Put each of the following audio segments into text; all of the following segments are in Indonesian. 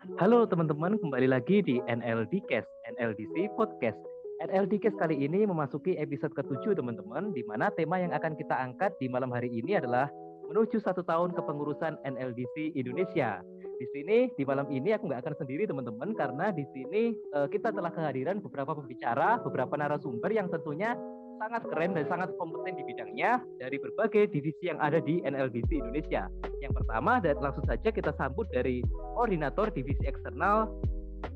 Halo teman-teman, kembali lagi di NLDcast, NLDC Podcast. NLDcast kali ini memasuki episode ke-7 teman-teman, di mana tema yang akan kita angkat di malam hari ini adalah menuju satu tahun kepengurusan NLDC Indonesia. Di sini di malam ini aku nggak akan sendiri teman-teman karena di sini uh, kita telah kehadiran beberapa pembicara, beberapa narasumber yang tentunya sangat keren dan sangat kompeten di bidangnya dari berbagai divisi yang ada di NLDC Indonesia. Yang pertama dan langsung saja kita sambut dari koordinator divisi eksternal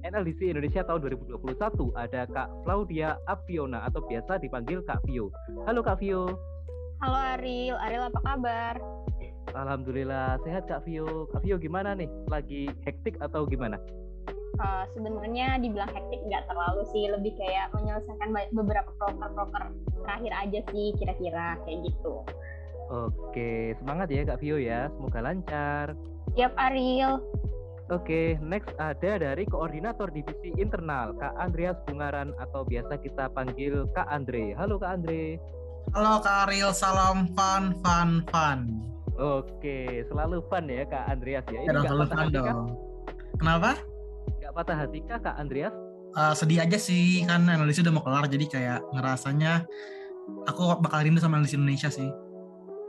NLDC Indonesia tahun 2021 ada Kak Claudia Apiona atau biasa dipanggil Kak Vio. Halo Kak Vio. Halo Ariel, Ariel apa kabar? Alhamdulillah sehat Kak Vio. Kak Vio gimana nih? Lagi hektik atau gimana? Uh, sebenarnya dibilang hektik nggak terlalu sih lebih kayak menyelesaikan beberapa proker-proker terakhir aja sih kira-kira kayak gitu Oke, semangat ya Kak Vio ya. Semoga lancar. Siap Ariel. Oke, next ada dari koordinator divisi internal Kak Andreas Bungaran atau biasa kita panggil Kak Andre. Halo Kak Andre. Halo Kak Ariel, salam fun fun fun. Oke, selalu fun ya Kak Andreas ya. Ini ya, selalu fun dong. Kenapa? Patah hati kah Kak Andreas? Uh, sedih aja sih kan analisis udah mau kelar jadi kayak ngerasanya aku bakal rindu sama analisis Indonesia sih.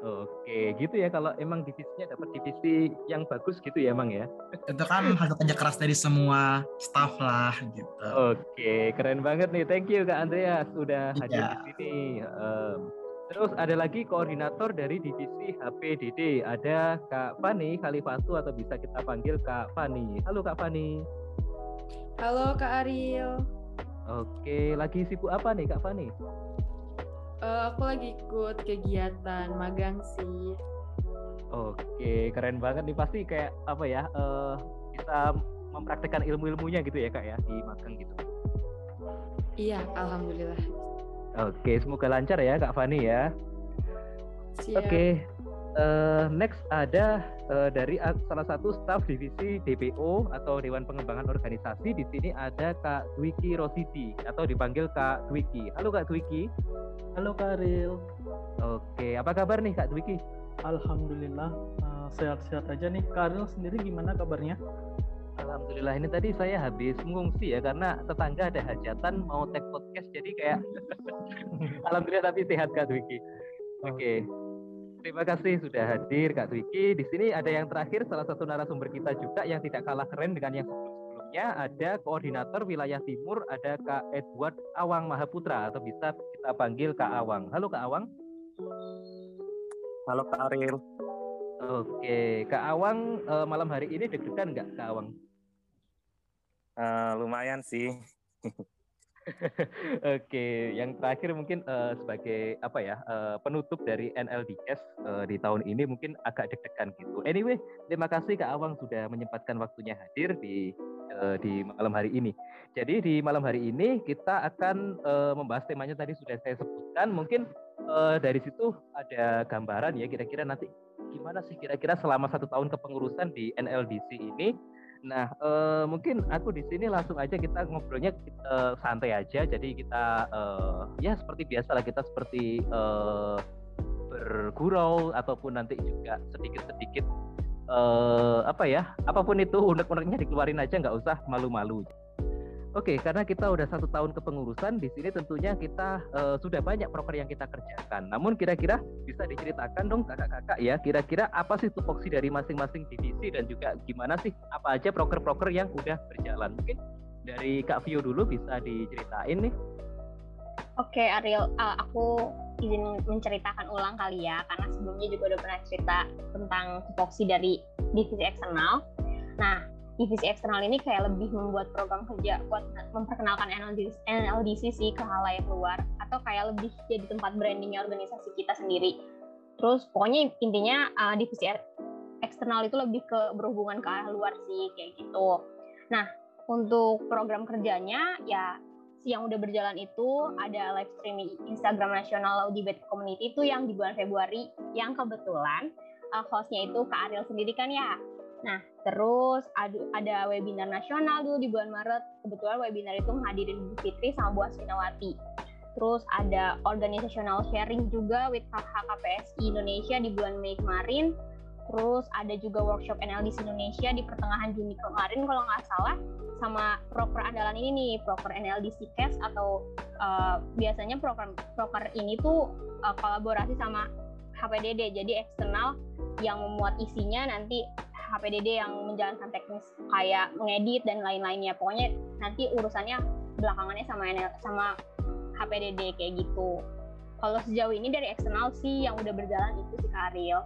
Oke, gitu ya kalau emang divisinya dapat divisi yang bagus gitu ya emang ya. Itu kan hasil kerja keras dari semua staff lah gitu. Oke, keren banget nih. Thank you Kak Andreas sudah hadir yeah. di sini. Um, terus ada lagi koordinator dari divisi HPDD, ada Kak Fani Khalifatu atau bisa kita panggil Kak Fani. Halo Kak Fani. Halo Kak Ariel. Oke, lagi sibuk apa nih Kak Fani? Uh, aku lagi ikut kegiatan magang sih. Oke, keren banget nih pasti kayak apa ya? Uh, bisa mempraktekkan ilmu-ilmunya gitu ya Kak ya di magang gitu. Iya, alhamdulillah. Oke, semoga lancar ya Kak Fani ya. Siap. Oke, uh, next ada uh, dari salah satu staf divisi DPO atau Dewan Pengembangan Organisasi. Di sini ada Kak Dwiki Rosidi atau dipanggil Kak Dwiki. Halo Kak Dwiki. Halo Kak Ril. Oke, apa kabar nih Kak Dwiki? Alhamdulillah uh, sehat-sehat aja nih. Kak Ril sendiri gimana kabarnya? Alhamdulillah ini tadi saya habis mengungsi ya karena tetangga ada hajatan mau tag podcast jadi kayak Alhamdulillah tapi sehat Kak Dwiki. Oke. Okay. Terima kasih sudah hadir Kak Twiki. Di sini ada yang terakhir salah satu narasumber kita juga yang tidak kalah keren dengan yang sebelum-sebelumnya. Ada koordinator wilayah timur, ada Kak Edward Awang Mahaputra atau bisa kita panggil Kak Awang. Halo Kak Awang. Halo Kak Ariel. Oke, Kak Awang eh, malam hari ini deg-degan nggak Kak Awang? Uh, lumayan sih. Oke, yang terakhir mungkin uh, sebagai apa ya uh, penutup dari NLDS uh, di tahun ini mungkin agak deg-degan gitu. Anyway, terima kasih Kak Awang sudah menyempatkan waktunya hadir di uh, di malam hari ini. Jadi di malam hari ini kita akan uh, membahas temanya tadi sudah saya sebutkan. Mungkin uh, dari situ ada gambaran ya kira-kira nanti gimana sih kira-kira selama satu tahun kepengurusan di NLDC ini Nah, uh, mungkin aku di sini langsung aja kita ngobrolnya uh, santai aja. Jadi kita uh, ya seperti biasa lah kita seperti uh, bergurau ataupun nanti juga sedikit-sedikit uh, apa ya, apa pun itu unek-uneknya dikeluarin aja nggak usah malu-malu. Oke, karena kita udah satu tahun kepengurusan, di sini tentunya kita uh, sudah banyak proker yang kita kerjakan. Namun kira-kira bisa diceritakan dong kakak-kakak ya, kira-kira apa sih tupoksi dari masing-masing divisi dan juga gimana sih apa aja proker-proker yang udah berjalan? Mungkin dari Kak Vio dulu bisa diceritain nih. Oke Ariel, uh, aku izin menceritakan ulang kali ya, karena sebelumnya juga udah pernah cerita tentang tupoksi dari divisi eksternal. Nah, divisi eksternal ini kayak lebih membuat program kerja buat memperkenalkan NLDC, NLDC sih ke halayak luar atau kayak lebih jadi tempat brandingnya organisasi kita sendiri. Terus pokoknya intinya uh, divisi eksternal itu lebih ke berhubungan ke arah luar sih kayak gitu. Nah untuk program kerjanya ya si yang udah berjalan itu ada live streaming Instagram nasional Audibet Community itu yang di bulan Februari yang kebetulan uh, hostnya itu Kak Ariel sendiri kan ya Nah, terus ada webinar nasional dulu di bulan Maret. Kebetulan webinar itu menghadirin Bu Fitri sama Bu Aswinawati. Terus ada organizational sharing juga with HKPSI Indonesia di bulan Mei kemarin. Terus ada juga workshop NLDC Indonesia di pertengahan Juni kemarin kalau nggak salah sama proker andalan ini nih, proker NLDC Cast atau uh, biasanya proker proker ini tuh uh, kolaborasi sama HPDD, jadi eksternal yang memuat isinya nanti HPDD yang menjalankan teknis kayak mengedit dan lain-lainnya. Pokoknya nanti urusannya belakangannya sama NL, sama HPDD kayak gitu. Kalau sejauh ini dari eksternal sih yang udah berjalan itu si Karil.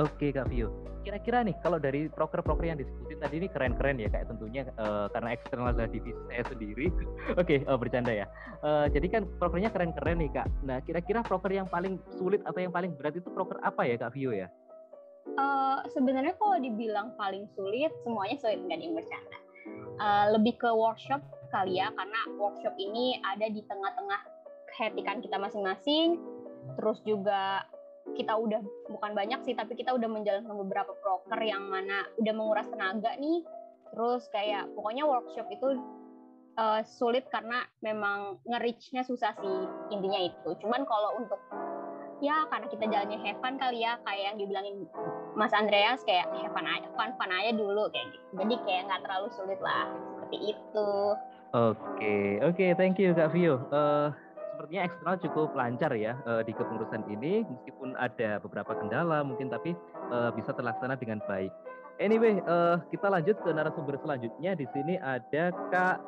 Oke Kak Vio, kira-kira nih kalau dari proker-proker yang disebutin tadi ini keren-keren ya kayak tentunya uh, karena eksternal adalah divisi saya sendiri. Oke, okay, uh, bercanda ya. Uh, jadi kan prokernya keren-keren nih Kak. Nah kira-kira proker yang paling sulit atau yang paling berat itu proker apa ya Kak Vio ya? Uh, sebenarnya kalau dibilang paling sulit, semuanya sulit nggak yang bercanda. Uh, lebih ke workshop kali ya, karena workshop ini ada di tengah-tengah kehetikan kita masing-masing. Terus juga kita udah bukan banyak sih tapi kita udah menjalankan beberapa proker yang mana udah menguras tenaga nih terus kayak pokoknya workshop itu uh, sulit karena memang nge-reach-nya susah sih intinya itu cuman kalau untuk ya karena kita jalannya have fun kali ya kayak yang dibilangin Mas Andreas kayak have fun aja fun fun aja dulu kayak gitu jadi kayak nggak terlalu sulit lah seperti itu oke okay. oke okay, thank you Kak Vio uh, sepertinya eksternal cukup lancar ya uh, di kepengurusan ini meskipun ada beberapa kendala mungkin tapi uh, bisa terlaksana dengan baik. Anyway, uh, kita lanjut ke narasumber selanjutnya. Di sini ada Kak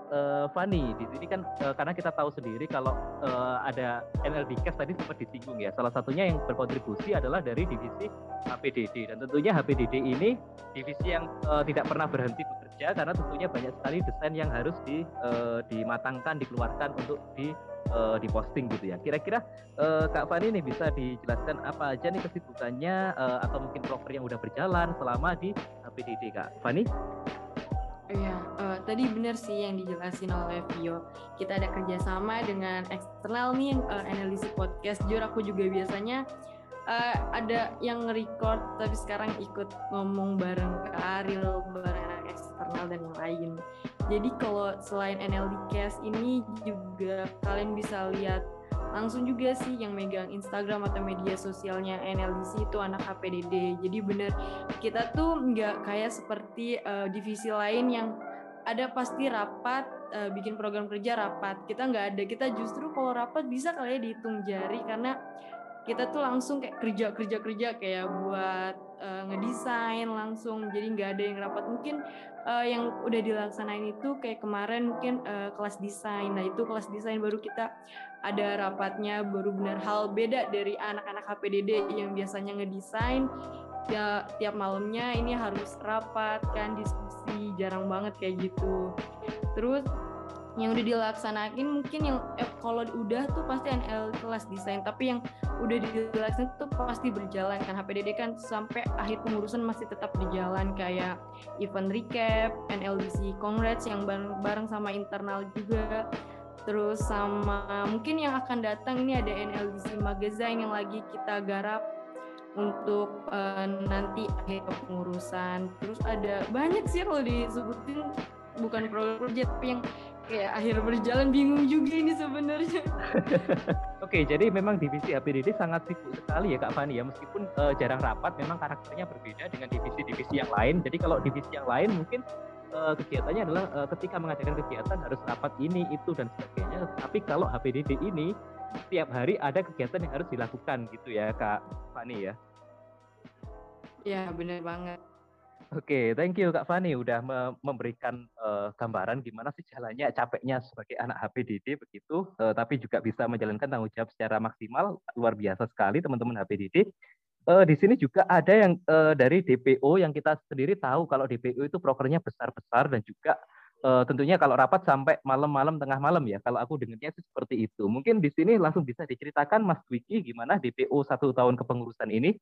Fani. Di sini kan karena kita tahu sendiri kalau uh, ada NLD Cash tadi sempat disinggung ya. Salah satunya yang berkontribusi adalah dari divisi HPDD dan tentunya HPDD ini divisi yang tidak pernah berhenti karena tentunya banyak sekali desain yang harus di, uh, dimatangkan, dikeluarkan untuk di uh, diposting gitu ya. Kira-kira uh, Kak Fani nih bisa dijelaskan apa aja nih kesibukannya uh, atau mungkin proker yang udah berjalan selama di HPDD Kak Fani? Iya, uh, tadi benar sih yang dijelasin oleh Vio. Kita ada kerjasama dengan eksternal nih, uh, analisis podcast. Jujur aku juga biasanya uh, ada yang record tapi sekarang ikut ngomong bareng ke Ariel, bareng eksternal dan yang lain. Jadi kalau selain NLD Cast ini juga kalian bisa lihat langsung juga sih yang megang Instagram atau media sosialnya NLDC itu anak HPDD. Jadi bener kita tuh nggak kayak seperti uh, divisi lain yang ada pasti rapat uh, bikin program kerja rapat. Kita nggak ada. Kita justru kalau rapat bisa kalian ya dihitung jari karena kita tuh langsung kayak kerja kerja kerja kayak buat uh, ngedesain langsung jadi nggak ada yang rapat mungkin uh, yang udah dilaksanain itu kayak kemarin mungkin uh, kelas desain. Nah itu kelas desain baru kita ada rapatnya baru benar hal beda dari anak-anak HPDD yang biasanya ngedesain. Ya tiap malamnya ini harus rapat kan diskusi jarang banget kayak gitu. Terus yang udah dilaksanain mungkin yang eh, kalau udah tuh pasti NL kelas desain tapi yang udah dilaksanain tuh pasti berjalan kan. HPDD kan sampai akhir pengurusan masih tetap berjalan kayak event recap NLDC Congrats yang bareng, bareng sama internal juga. Terus sama mungkin yang akan datang ini ada NLDC Magazine yang lagi kita garap untuk uh, nanti akhir pengurusan. Terus ada banyak sih kalau disebutin bukan kerja tapi yang kayak akhir berjalan bingung juga ini sebenarnya. Oke, jadi memang divisi HPDD sangat sibuk sekali ya Kak Fani ya, meskipun uh, jarang rapat, memang karakternya berbeda dengan divisi-divisi yang lain. Jadi kalau divisi yang lain mungkin uh, kegiatannya adalah uh, ketika mengadakan kegiatan harus rapat ini, itu dan sebagainya. Tapi kalau HPDD ini setiap hari ada kegiatan yang harus dilakukan gitu ya Kak Fani ya. Ya benar banget. Oke, thank you Kak Fani udah memberikan uh, gambaran gimana sih jalannya capeknya sebagai anak HPDD begitu, uh, tapi juga bisa menjalankan tanggung jawab secara maksimal luar biasa sekali teman-teman HPDD. Uh, di sini juga ada yang uh, dari DPO yang kita sendiri tahu kalau DPO itu prokernya besar-besar dan juga uh, tentunya kalau rapat sampai malam-malam tengah malam ya. Kalau aku dengarnya sih seperti itu. Mungkin di sini langsung bisa diceritakan Mas Wiki gimana DPO satu tahun kepengurusan ini?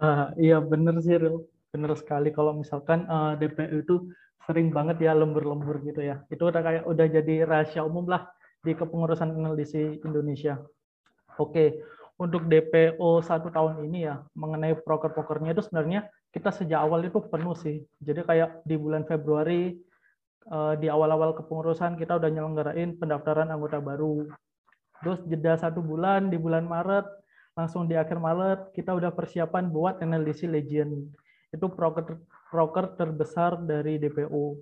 Uh, iya benar sih, Ril benar sekali kalau misalkan uh, eh, DPU itu sering banget ya lembur-lembur gitu ya. Itu udah kayak udah jadi rahasia umum lah di kepengurusan NLDC Indonesia. Oke, untuk DPO satu tahun ini ya mengenai proker-prokernya itu sebenarnya kita sejak awal itu penuh sih. Jadi kayak di bulan Februari uh, di awal-awal kepengurusan kita udah nyelenggarain pendaftaran anggota baru. Terus jeda satu bulan di bulan Maret langsung di akhir Maret kita udah persiapan buat NLDC Legend. Itu proker proker terbesar dari DPU.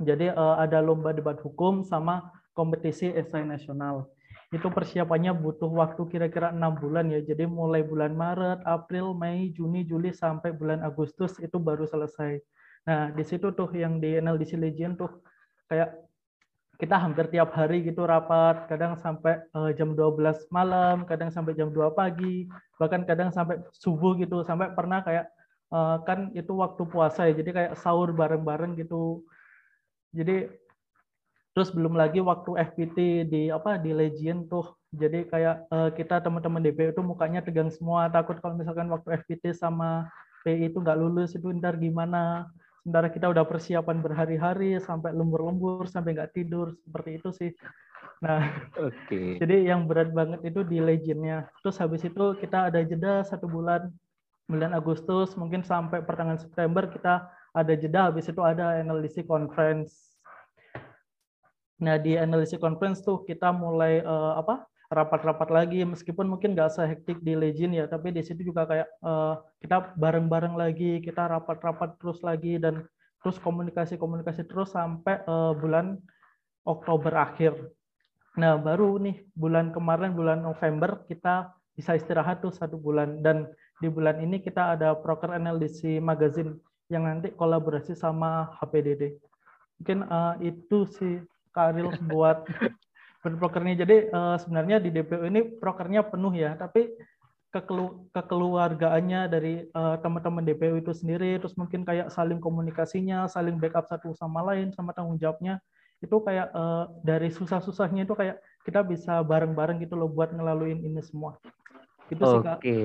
Jadi uh, ada lomba debat hukum sama kompetisi esai nasional. Itu persiapannya butuh waktu kira-kira enam bulan ya. Jadi mulai bulan Maret, April, Mei, Juni, Juli sampai bulan Agustus itu baru selesai. Nah di situ tuh yang di NLDC Legend tuh kayak kita hampir tiap hari gitu rapat, kadang sampai uh, jam 12 malam, kadang sampai jam 2 pagi, bahkan kadang sampai subuh gitu, sampai pernah kayak uh, kan itu waktu puasa ya, jadi kayak sahur bareng-bareng gitu. Jadi terus belum lagi waktu FPT di apa di Legion tuh. Jadi kayak uh, kita teman-teman DP itu mukanya tegang semua, takut kalau misalkan waktu FPT sama PI itu nggak lulus itu ntar gimana sementara kita udah persiapan berhari-hari sampai lembur-lembur sampai nggak tidur seperti itu sih. Nah oke. okay. jadi yang berat banget itu di legendnya. Terus habis itu kita ada jeda satu bulan bulan Agustus mungkin sampai pertengahan September kita ada jeda habis itu ada NLDC conference. Nah di NLDC conference tuh kita mulai uh, apa rapat-rapat lagi meskipun mungkin nggak sehektik di Legend ya tapi di situ juga kayak uh, kita bareng-bareng lagi kita rapat-rapat terus lagi dan terus komunikasi-komunikasi terus sampai uh, bulan Oktober akhir. Nah baru nih bulan kemarin bulan November kita bisa istirahat tuh satu bulan dan di bulan ini kita ada proker NLDC Magazine yang nanti kolaborasi sama HPDD. Mungkin uh, itu sih Karil buat berprokernya. Jadi uh, sebenarnya di DPO ini prokernya penuh ya, tapi kekelu kekeluargaannya dari uh, teman-teman DPO itu sendiri, terus mungkin kayak saling komunikasinya, saling backup satu sama lain, sama tanggung jawabnya, itu kayak uh, dari susah-susahnya itu kayak kita bisa bareng-bareng gitu loh buat ngelaluin ini semua. Gitu sih, Oke,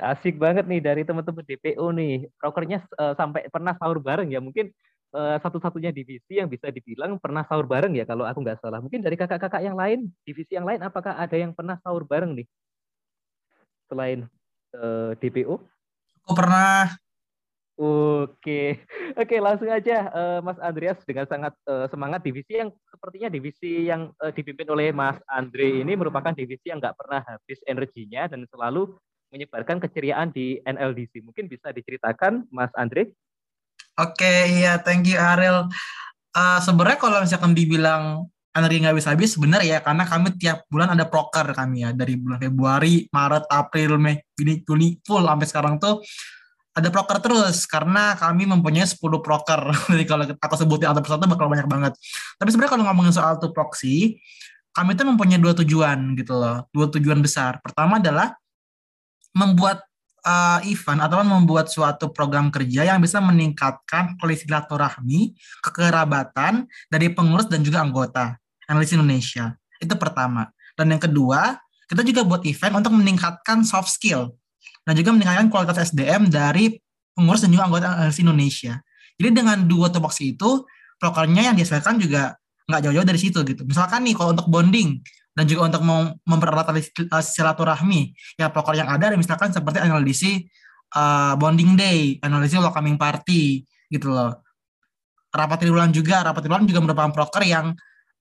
asik banget nih dari teman-teman DPO nih. Prokernya uh, sampai pernah sahur bareng ya. Mungkin uh, satu-satunya divisi yang bisa dibilang pernah sahur bareng ya kalau aku nggak salah. Mungkin dari kakak-kakak yang lain, divisi yang lain, apakah ada yang pernah sahur bareng nih selain uh, eh, DPO? Aku pernah. Oke, oke langsung aja uh, Mas Andreas dengan sangat uh, semangat divisi yang sepertinya divisi yang uh, dipimpin oleh Mas Andre ini merupakan divisi yang nggak pernah habis energinya dan selalu menyebarkan keceriaan di NLDC. Mungkin bisa diceritakan Mas Andre? Oke, okay, iya, thank you Ariel. Uh, Sebenarnya kalau misalkan dibilang energi nggak bisa habis, benar ya, karena kami tiap bulan ada proker kami ya, dari bulan Februari, Maret, April, Mei, Juni, Juni, full sampai sekarang tuh ada proker terus karena kami mempunyai 10 proker. Jadi kalau aku sebutin satu persatu bakal banyak banget. Tapi sebenarnya kalau ngomongin soal tuh proxy, kami tuh mempunyai dua tujuan gitu loh, dua tujuan besar. Pertama adalah membuat uh, event atau membuat suatu program kerja yang bisa meningkatkan silaturahmi, kekerabatan dari pengurus dan juga anggota analis Indonesia. Itu pertama. Dan yang kedua, kita juga buat event untuk meningkatkan soft skill dan juga meningkatkan kualitas SDM dari pengurus dan juga anggota analis Indonesia. Jadi dengan dua topoksi itu, programnya yang dihasilkan juga nggak jauh-jauh dari situ gitu. Misalkan nih kalau untuk bonding, dan juga untuk mempererat uh, silaturahmi. Ya proker yang ada misalkan seperti analisis uh, bonding day analisis welcoming party gitu loh. Rapat triwulan juga rapat triwulan juga merupakan proker yang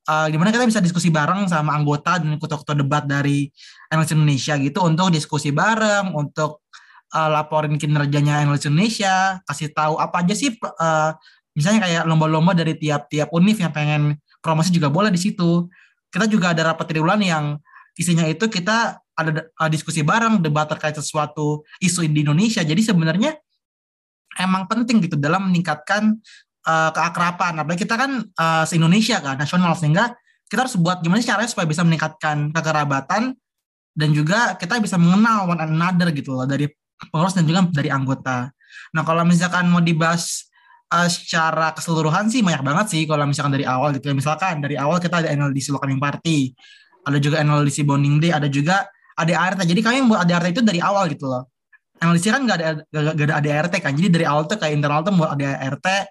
uh, di mana kita bisa diskusi bareng sama anggota dan ketua-ketua debat dari analisis Indonesia gitu untuk diskusi bareng untuk uh, laporin kinerjanya analisis Indonesia kasih tahu apa aja sih uh, misalnya kayak lomba-lomba dari tiap-tiap univ yang pengen promosi juga boleh di situ kita juga ada rapat triwulan yang isinya itu kita ada diskusi bareng, debat terkait sesuatu isu di Indonesia. Jadi sebenarnya emang penting gitu dalam meningkatkan uh, keakraban. Apalagi kita kan uh, se-Indonesia kan, nasional sehingga kita harus buat gimana caranya supaya bisa meningkatkan kekerabatan dan juga kita bisa mengenal one another gitu loh dari pengurus dan juga dari anggota. Nah kalau misalkan mau dibahas uh, secara keseluruhan sih banyak banget sih kalau misalkan dari awal gitu ya. Misalkan dari awal kita ada NLDC Welcoming Party, ada juga NLDC Bonding Day, ada juga ADART. Jadi kami buat ADART itu dari awal gitu loh. NLDC kan nggak ada gak, ada ADART kan. Jadi dari awal tuh kayak internal tuh buat ADART uh,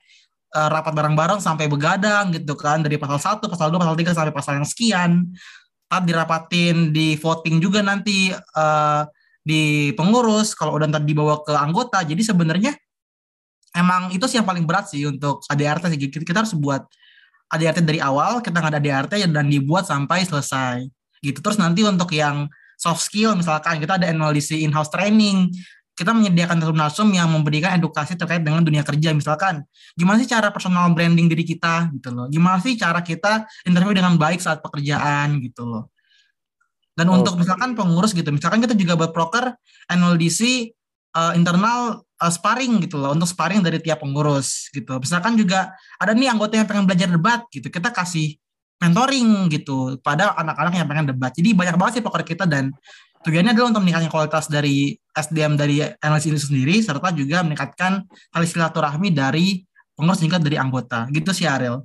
eh, rapat bareng-bareng sampai begadang gitu kan dari pasal 1, pasal 2, pasal 3 sampai pasal yang sekian. Tab dirapatin di voting juga nanti uh, di pengurus kalau udah ntar dibawa ke anggota. Jadi sebenarnya emang itu sih yang paling berat sih untuk ADRT sih. Kita harus buat ADRT dari awal, kita nggak ada ADRT dan dibuat sampai selesai. Gitu. Terus nanti untuk yang soft skill misalkan kita ada NLDC in-house training, kita menyediakan narsum yang memberikan edukasi terkait dengan dunia kerja misalkan gimana sih cara personal branding diri kita gitu loh gimana sih cara kita interview dengan baik saat pekerjaan gitu loh dan oh. untuk misalkan pengurus gitu misalkan kita juga buat proker NLDC uh, internal uh, sparring gitu loh untuk sparring dari tiap pengurus gitu misalkan juga ada nih anggota yang pengen belajar debat gitu kita kasih mentoring gitu pada anak-anak yang pengen debat jadi banyak banget sih proker kita dan Tujuannya adalah untuk meningkatkan kualitas dari SDM dari analis ini sendiri, serta juga meningkatkan tali silaturahmi dari pengurus tingkat dari anggota. Gitu sih Ariel.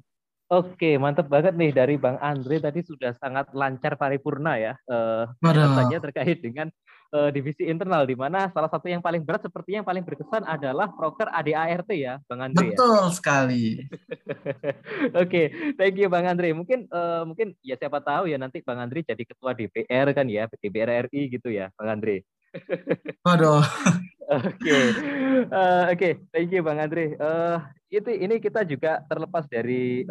Oke, mantap banget nih dari Bang Andre tadi sudah sangat lancar paripurna ya. Uh, saja terkait dengan uh, divisi internal di mana salah satu yang paling berat sepertinya yang paling berkesan adalah proker ADART ya, Bang Andre. Ya? Betul ya? sekali. Oke, okay, thank you Bang Andre. Mungkin uh, mungkin ya siapa tahu ya nanti Bang Andre jadi ketua DPR kan ya, DPR RI gitu ya, Bang Andre. Waduh. Oke, uh, oke, okay. thank you Bang Andre. Uh, itu ini kita juga terlepas dari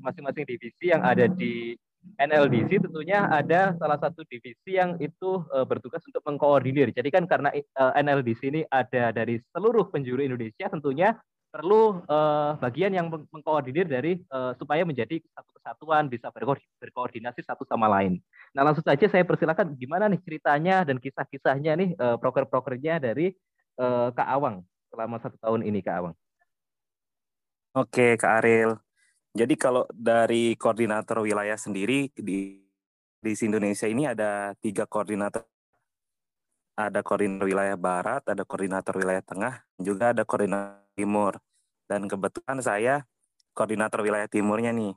masing-masing uh, divisi yang ada di NLDC tentunya ada salah satu divisi yang itu uh, bertugas untuk mengkoordinir. Jadi kan karena uh, eh, NLDC ini ada dari seluruh penjuru Indonesia tentunya perlu uh, bagian yang mengkoordinir dari uh, supaya menjadi satu kesatuan bisa berkoordinasi satu sama lain. Nah langsung saja saya persilakan gimana nih ceritanya dan kisah-kisahnya nih uh, proker-prokernya dari uh, Kak Awang selama satu tahun ini Kak Awang. Oke Kak Ariel, jadi kalau dari koordinator wilayah sendiri di di Indonesia ini ada tiga koordinator. Ada koordinator wilayah barat, ada koordinator wilayah tengah, juga ada koordinator timur. Dan kebetulan saya koordinator wilayah timurnya nih.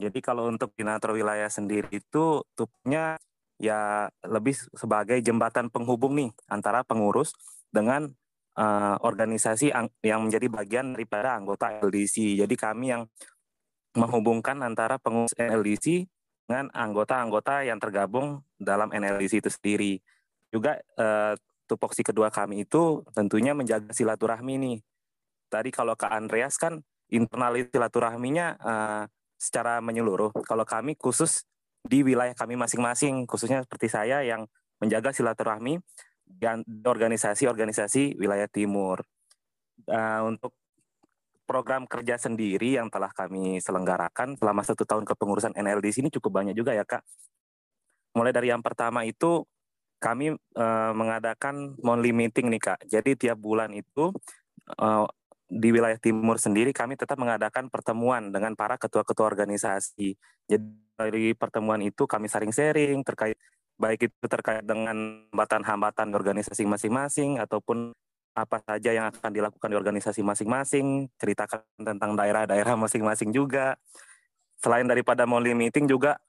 Jadi kalau untuk koordinator wilayah sendiri itu tupnya ya lebih sebagai jembatan penghubung nih antara pengurus dengan uh, organisasi yang menjadi bagian daripada anggota LDC. Jadi kami yang menghubungkan antara pengurus NLDC dengan anggota-anggota yang tergabung dalam NLDC itu sendiri. Juga eh, tupoksi kedua kami itu tentunya menjaga silaturahmi nih. Tadi kalau ke Andreas kan internal silaturahminya eh, secara menyeluruh. Kalau kami khusus di wilayah kami masing-masing, khususnya seperti saya yang menjaga silaturahmi dan organisasi-organisasi wilayah timur. Uh, untuk program kerja sendiri yang telah kami selenggarakan selama satu tahun kepengurusan NL di sini cukup banyak juga ya kak. Mulai dari yang pertama itu kami uh, mengadakan monthly meeting nih kak. Jadi tiap bulan itu uh, di wilayah timur sendiri kami tetap mengadakan pertemuan dengan para ketua-ketua organisasi. Jadi dari pertemuan itu kami saling sharing terkait baik itu terkait dengan hambatan-hambatan organisasi masing-masing ataupun apa saja yang akan dilakukan di organisasi masing-masing, ceritakan tentang daerah-daerah masing-masing juga. Selain daripada monthly meeting juga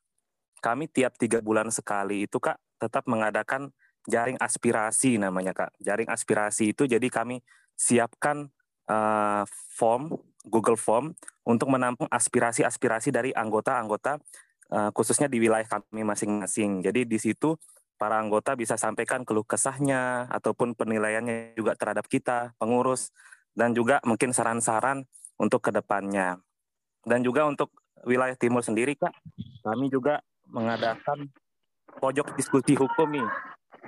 kami tiap tiga bulan sekali itu kak tetap mengadakan jaring aspirasi namanya kak. Jaring aspirasi itu jadi kami siapkan uh, form Google Form untuk menampung aspirasi-aspirasi dari anggota-anggota uh, khususnya di wilayah kami masing-masing. Jadi di situ para anggota bisa sampaikan keluh kesahnya ataupun penilaiannya juga terhadap kita, pengurus, dan juga mungkin saran-saran untuk ke depannya. Dan juga untuk wilayah timur sendiri, Kak, kami juga mengadakan pojok diskusi hukum nih.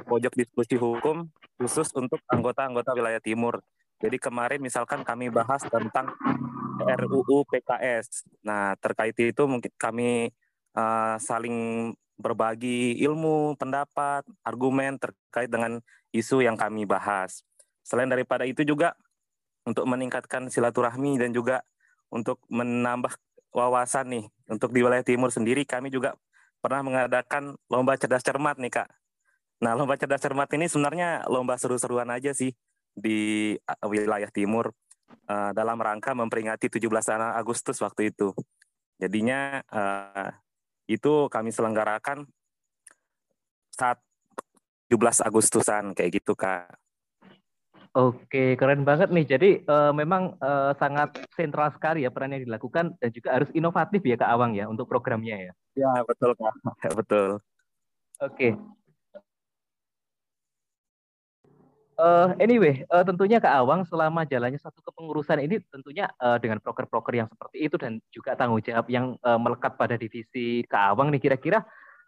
Pojok diskusi hukum khusus untuk anggota-anggota wilayah timur. Jadi kemarin misalkan kami bahas tentang RUU PKS. Nah, terkait itu mungkin kami uh, saling berbagi ilmu, pendapat, argumen terkait dengan isu yang kami bahas. Selain daripada itu juga untuk meningkatkan silaturahmi dan juga untuk menambah wawasan nih untuk di wilayah timur sendiri kami juga pernah mengadakan lomba cerdas cermat nih kak. Nah lomba cerdas cermat ini sebenarnya lomba seru-seruan aja sih di uh, wilayah timur uh, dalam rangka memperingati 17 Agustus waktu itu. Jadinya uh, itu kami selenggarakan saat 17 Agustusan kayak gitu kak. Oke, keren banget nih. Jadi uh, memang uh, sangat sentral sekali ya peran yang dilakukan dan juga harus inovatif ya Kak Awang ya untuk programnya ya. Ya betul Kak, betul. Oke, Uh, anyway, uh, tentunya Kak Awang selama jalannya satu kepengurusan ini tentunya uh, dengan proker-proker yang seperti itu dan juga tanggung jawab yang uh, melekat pada divisi Kak Awang nih kira-kira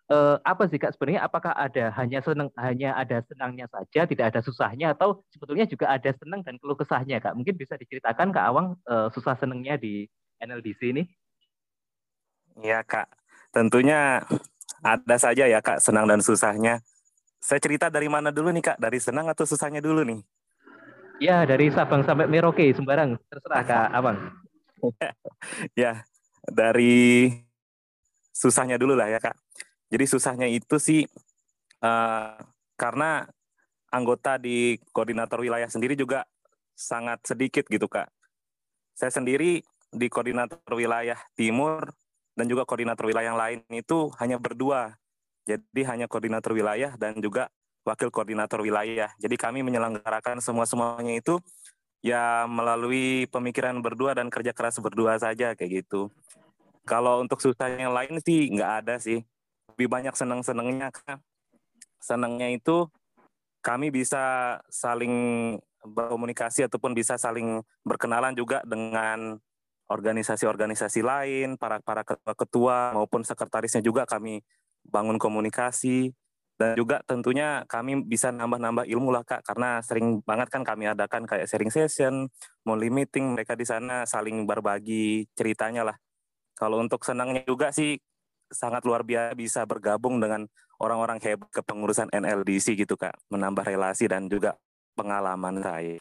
uh, apa sih kak sebenarnya? Apakah ada hanya senang hanya ada senangnya saja tidak ada susahnya atau sebetulnya juga ada senang dan keluh kesahnya kak? Mungkin bisa diceritakan kak Awang uh, susah senangnya di NLDC ini? Iya kak. Tentunya ada saja ya kak senang dan susahnya saya cerita dari mana dulu nih kak dari senang atau susahnya dulu nih Ya, dari Sabang sampai Merauke, sembarang. Terserah, Kak Abang. ya, dari susahnya dulu lah ya, Kak. Jadi susahnya itu sih uh, karena anggota di koordinator wilayah sendiri juga sangat sedikit gitu, Kak. Saya sendiri di koordinator wilayah timur dan juga koordinator wilayah yang lain itu hanya berdua. Jadi hanya koordinator wilayah dan juga wakil koordinator wilayah. Jadi kami menyelenggarakan semua-semuanya itu ya melalui pemikiran berdua dan kerja keras berdua saja kayak gitu. Kalau untuk susah yang lain sih nggak ada sih. Lebih banyak senang-senangnya kan. Senangnya itu kami bisa saling berkomunikasi ataupun bisa saling berkenalan juga dengan organisasi-organisasi lain, para para ketua maupun sekretarisnya juga kami bangun komunikasi dan juga tentunya kami bisa nambah-nambah ilmu lah kak karena sering banget kan kami adakan kayak sharing session, monthly meeting mereka di sana saling berbagi ceritanya lah. Kalau untuk senangnya juga sih sangat luar biasa bisa bergabung dengan orang-orang hebat kepengurusan NLDC gitu kak, menambah relasi dan juga pengalaman saya.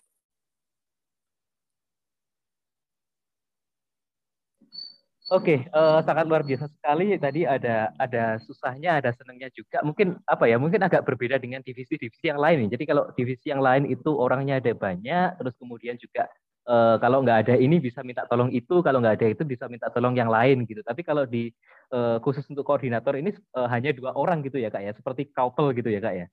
Oke, okay, uh, eh, sangat luar biasa sekali. Tadi ada ada susahnya, ada senangnya juga. Mungkin apa ya? Mungkin agak berbeda dengan divisi-divisi yang lain. Jadi kalau divisi yang lain itu orangnya ada banyak, terus kemudian juga uh, kalau nggak ada ini bisa minta tolong itu, kalau nggak ada itu bisa minta tolong yang lain gitu. Tapi kalau di uh, khusus untuk koordinator ini uh, hanya dua orang gitu ya kak ya, seperti couple gitu ya kak ya.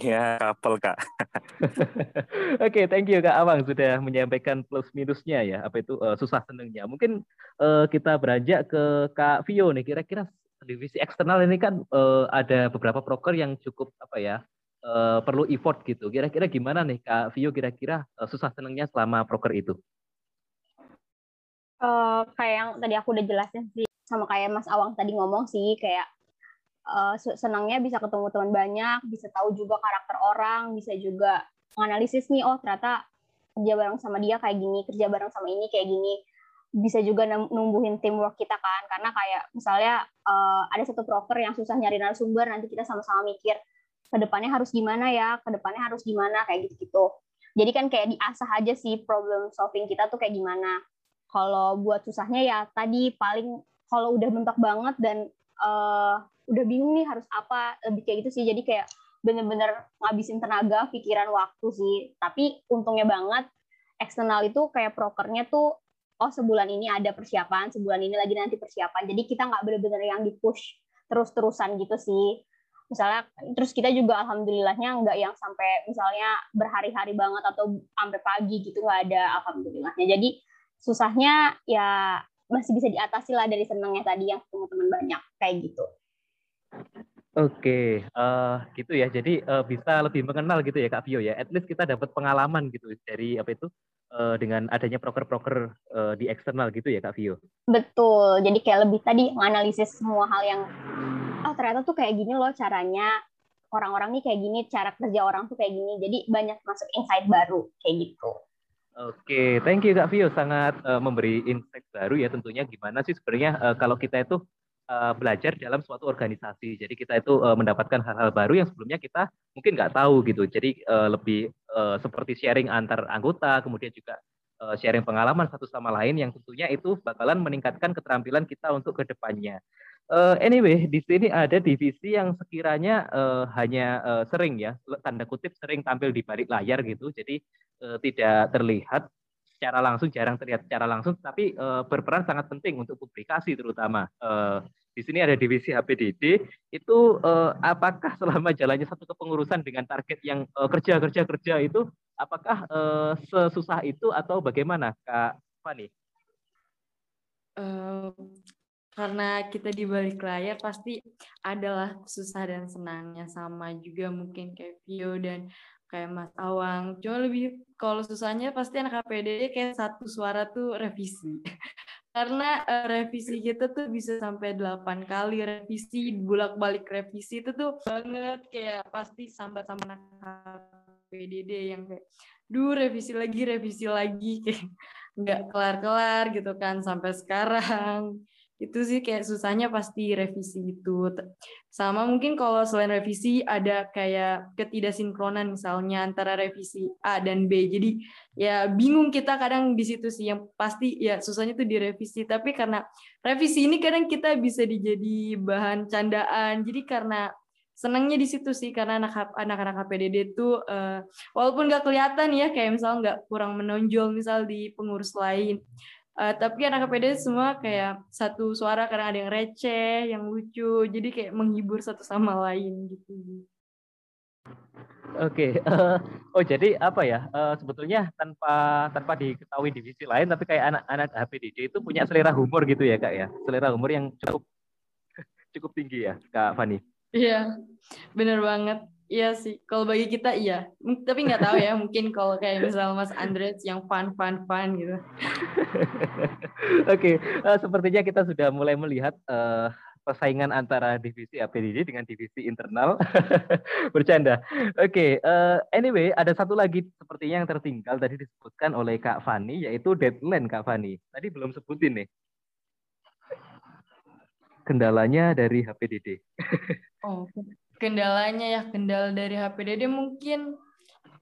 Iya, couple Kak. Oke, okay, thank you Kak Awang sudah menyampaikan plus minusnya ya, apa itu uh, susah senengnya. Mungkin uh, kita beranjak ke Kak Vio nih, kira-kira divisi eksternal ini kan uh, ada beberapa proker yang cukup apa ya, uh, perlu effort gitu. Kira-kira gimana nih Kak Vio kira-kira uh, susah senengnya selama proker itu? Uh, kayak yang tadi aku udah jelasin sih, sama kayak Mas Awang tadi ngomong sih, kayak uh, senangnya bisa ketemu teman banyak, bisa tahu juga karakter orang, bisa juga menganalisis nih, oh ternyata kerja bareng sama dia kayak gini, kerja bareng sama ini kayak gini. Bisa juga numbuhin teamwork kita kan, karena kayak misalnya uh, ada satu broker yang susah nyari narasumber, nanti kita sama-sama mikir ke depannya harus gimana ya, ke depannya harus gimana kayak gitu-gitu. Jadi kan kayak diasah aja sih problem solving kita tuh kayak gimana. Kalau buat susahnya ya tadi paling kalau udah mentok banget dan uh, udah bingung nih harus apa lebih kayak gitu sih. Jadi kayak bener-bener ngabisin tenaga pikiran waktu sih. Tapi untungnya banget eksternal itu kayak prokernya tuh oh sebulan ini ada persiapan sebulan ini lagi nanti persiapan. Jadi kita nggak bener-bener yang di push terus-terusan gitu sih. Misalnya terus kita juga alhamdulillahnya nggak yang sampai misalnya berhari-hari banget atau sampai pagi gitu nggak ada alhamdulillahnya. Jadi susahnya ya masih bisa diatasi lah dari senangnya tadi yang ketemu teman banyak kayak gitu. Oke, uh, gitu ya. Jadi uh, bisa lebih mengenal gitu ya Kak Vio ya. At least kita dapat pengalaman gitu dari apa itu uh, dengan adanya proker-proker uh, di eksternal gitu ya Kak Vio. Betul. Jadi kayak lebih tadi menganalisis semua hal yang oh ternyata tuh kayak gini loh caranya orang-orang nih kayak gini, cara kerja orang tuh kayak gini. Jadi banyak masuk insight baru kayak gitu. Oke, thank you Kak Vio sangat uh, memberi insight baru ya tentunya gimana sih sebenarnya uh, kalau kita itu uh, belajar dalam suatu organisasi. Jadi kita itu uh, mendapatkan hal-hal baru yang sebelumnya kita mungkin nggak tahu gitu. Jadi uh, lebih uh, seperti sharing antar anggota, kemudian juga uh, sharing pengalaman satu sama lain yang tentunya itu bakalan meningkatkan keterampilan kita untuk ke depannya. Uh, anyway, di sini ada divisi yang sekiranya uh, hanya uh, sering ya, tanda kutip sering tampil di balik layar gitu, jadi uh, tidak terlihat secara langsung, jarang terlihat secara langsung, tapi uh, berperan sangat penting untuk publikasi terutama. Uh, di sini ada divisi HPDD, itu uh, apakah selama jalannya satu kepengurusan dengan target yang uh, kerja kerja kerja itu, apakah uh, sesusah itu atau bagaimana, Kak Fani? Uh, karena kita di balik layar pasti adalah susah dan senangnya sama juga mungkin kayak Vio dan kayak Mas Awang. Cuma lebih kalau susahnya pasti anak KPD kayak satu suara tuh revisi. karena uh, revisi kita tuh bisa sampai 8 kali revisi bolak-balik revisi itu tuh banget kayak pasti sambat sama anak PDD yang kayak duh revisi lagi revisi lagi kayak nggak kelar-kelar gitu kan sampai sekarang itu sih kayak susahnya pasti revisi itu. Sama mungkin kalau selain revisi ada kayak ketidaksinkronan misalnya antara revisi A dan B. Jadi ya bingung kita kadang di situ sih. Yang pasti ya susahnya tuh di revisi tapi karena revisi ini kadang kita bisa dijadi bahan candaan. Jadi karena senangnya di situ sih. Karena anak anak-anak HPDD itu uh, walaupun nggak kelihatan ya kayak misal nggak kurang menonjol misal di pengurus lain Uh, tapi anak KPD semua kayak satu suara karena ada yang receh, yang lucu, jadi kayak menghibur satu sama lain gitu. Oke, okay. uh, eh, oh jadi apa ya? Uh, sebetulnya tanpa tanpa diketahui divisi lain, tapi kayak anak-anak HPDD itu punya selera humor gitu ya kak ya, selera humor yang cukup cukup tinggi ya kak Fani. Iya, bener banget. Iya sih, kalau bagi kita iya. Tapi nggak tahu ya, mungkin kalau kayak misal Mas Andres yang fun, fun, fun gitu. Oke, okay. uh, eh, sepertinya kita sudah mulai melihat uh, persaingan antara divisi APDD dengan divisi internal. Bercanda. Oke, okay, uh, eh, anyway, ada satu lagi sepertinya yang tertinggal tadi disebutkan oleh Kak Fani, yaitu deadline Kak Fani. Tadi belum sebutin nih. Kendalanya dari HPDD. oh, kendalanya ya kendala dari HPDD mungkin.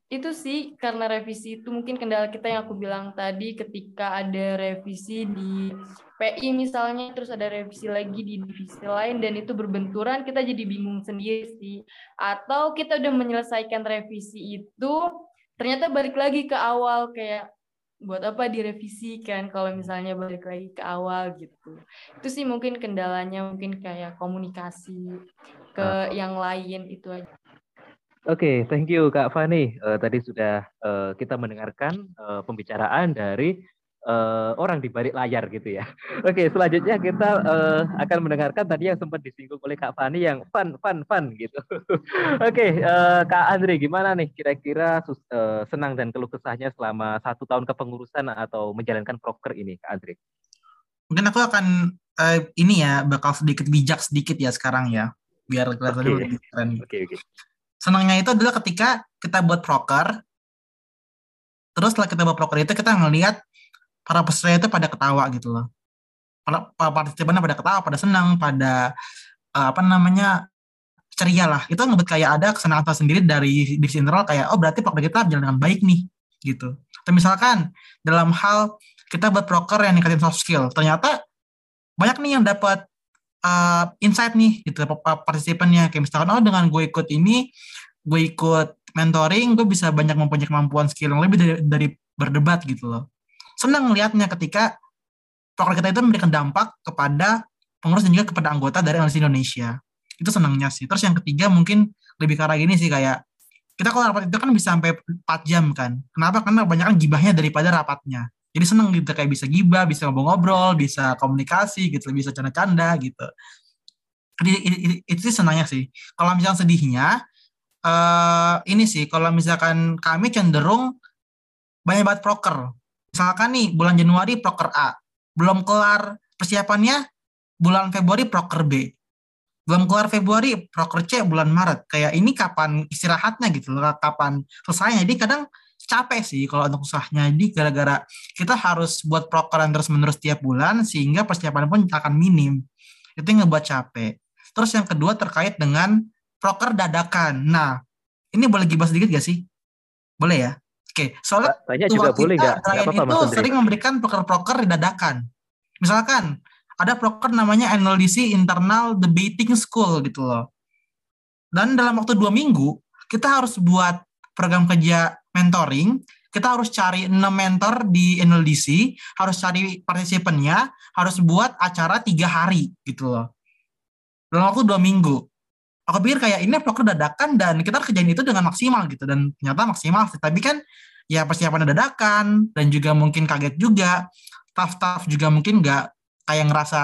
Itu sih karena revisi itu mungkin kendala kita yang aku bilang tadi ketika ada revisi di PI misalnya terus ada revisi lagi di divisi lain dan itu berbenturan kita jadi bingung sendiri sih. Atau kita udah menyelesaikan revisi itu ternyata balik lagi ke awal kayak buat apa direvisi kan kalau misalnya balik lagi ke awal gitu. Itu sih mungkin kendalanya mungkin kayak komunikasi ke uh. yang lain itu aja. Oke, okay, thank you Kak Fani. Uh, tadi sudah uh, kita mendengarkan uh, pembicaraan dari uh, orang di balik layar gitu ya. Oke, okay, selanjutnya kita uh, akan mendengarkan tadi yang sempat disinggung oleh Kak Fani yang fun, fun, fun gitu. Oke, okay, uh, Kak Andri, gimana nih kira-kira uh, senang dan keluh kesahnya selama satu tahun kepengurusan atau menjalankan proker ini, Kak Andri? Mungkin aku akan uh, ini ya bakal sedikit bijak sedikit ya sekarang ya biar kelihatan okay. lebih keren. Oke, okay, oke. Okay. Senangnya itu adalah ketika kita buat proker, terus setelah kita buat proker itu kita ngelihat para peserta itu pada ketawa gitu loh. Para, para partisipannya pada ketawa, pada senang, pada uh, apa namanya ceria lah. Itu ngebuat kayak ada kesenangan tersendiri dari divisi internal kayak oh berarti proker kita berjalan dengan baik nih gitu. Atau misalkan dalam hal kita buat proker yang ningkatin soft skill, ternyata banyak nih yang dapat uh, insight nih gitu partisipannya. Kayak misalkan oh dengan gue ikut ini gue ikut mentoring gue bisa banyak mempunyai kemampuan skill yang lebih dari, dari berdebat gitu loh. Senang melihatnya ketika program kita itu memberikan dampak kepada pengurus dan juga kepada anggota dari analisis Indonesia. Itu senangnya sih. Terus yang ketiga mungkin lebih arah gini sih kayak kita kalau rapat itu kan bisa sampai 4 jam kan. Kenapa? Karena banyak kan gibahnya daripada rapatnya jadi seneng gitu kayak bisa gibah bisa ngobrol-ngobrol bisa komunikasi gitu bisa canda-canda gitu. Jadi itu sih senangnya sih. Kalau misalnya sedihnya uh, ini sih kalau misalkan kami cenderung banyak banget proker. Misalkan nih bulan Januari proker A belum kelar persiapannya bulan Februari proker B. Belum kelar Februari proker C bulan Maret. Kayak ini kapan istirahatnya gitu kapan selesainya. Jadi kadang capek sih kalau untuk usahanya. Jadi gara-gara kita harus buat proker yang terus-menerus tiap bulan sehingga persiapan pun akan minim. Itu yang ngebuat capek. Terus yang kedua terkait dengan proker dadakan. Nah, ini boleh gibah sedikit gak sih? Boleh ya? Oke, soalnya Tanya juga boleh gak? Apa -apa, itu sering memberikan proker-proker dadakan. Misalkan ada proker namanya NLDC Internal Debating School gitu loh. Dan dalam waktu dua minggu, kita harus buat program kerja mentoring, kita harus cari 6 mentor di NLDC, harus cari partisipannya, harus buat acara tiga hari gitu loh. Dalam waktu dua minggu. Aku pikir kayak ini proker dadakan dan kita kerjain itu dengan maksimal gitu dan ternyata maksimal Tapi kan ya persiapan dadakan dan juga mungkin kaget juga. Staff-staff juga mungkin nggak kayak ngerasa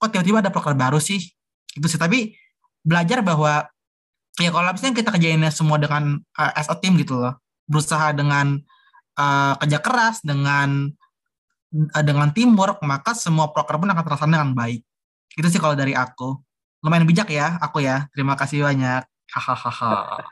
kok tiba-tiba ada proker baru sih. Itu sih tapi belajar bahwa ya kalau misalnya kita kerjainnya semua dengan uh, as a team gitu loh berusaha dengan uh, kerja keras dengan uh, dengan teamwork, maka semua proker pun akan terlaksana dengan baik. Itu sih kalau dari aku. Lumayan bijak ya, aku ya. Terima kasih banyak. Hahaha.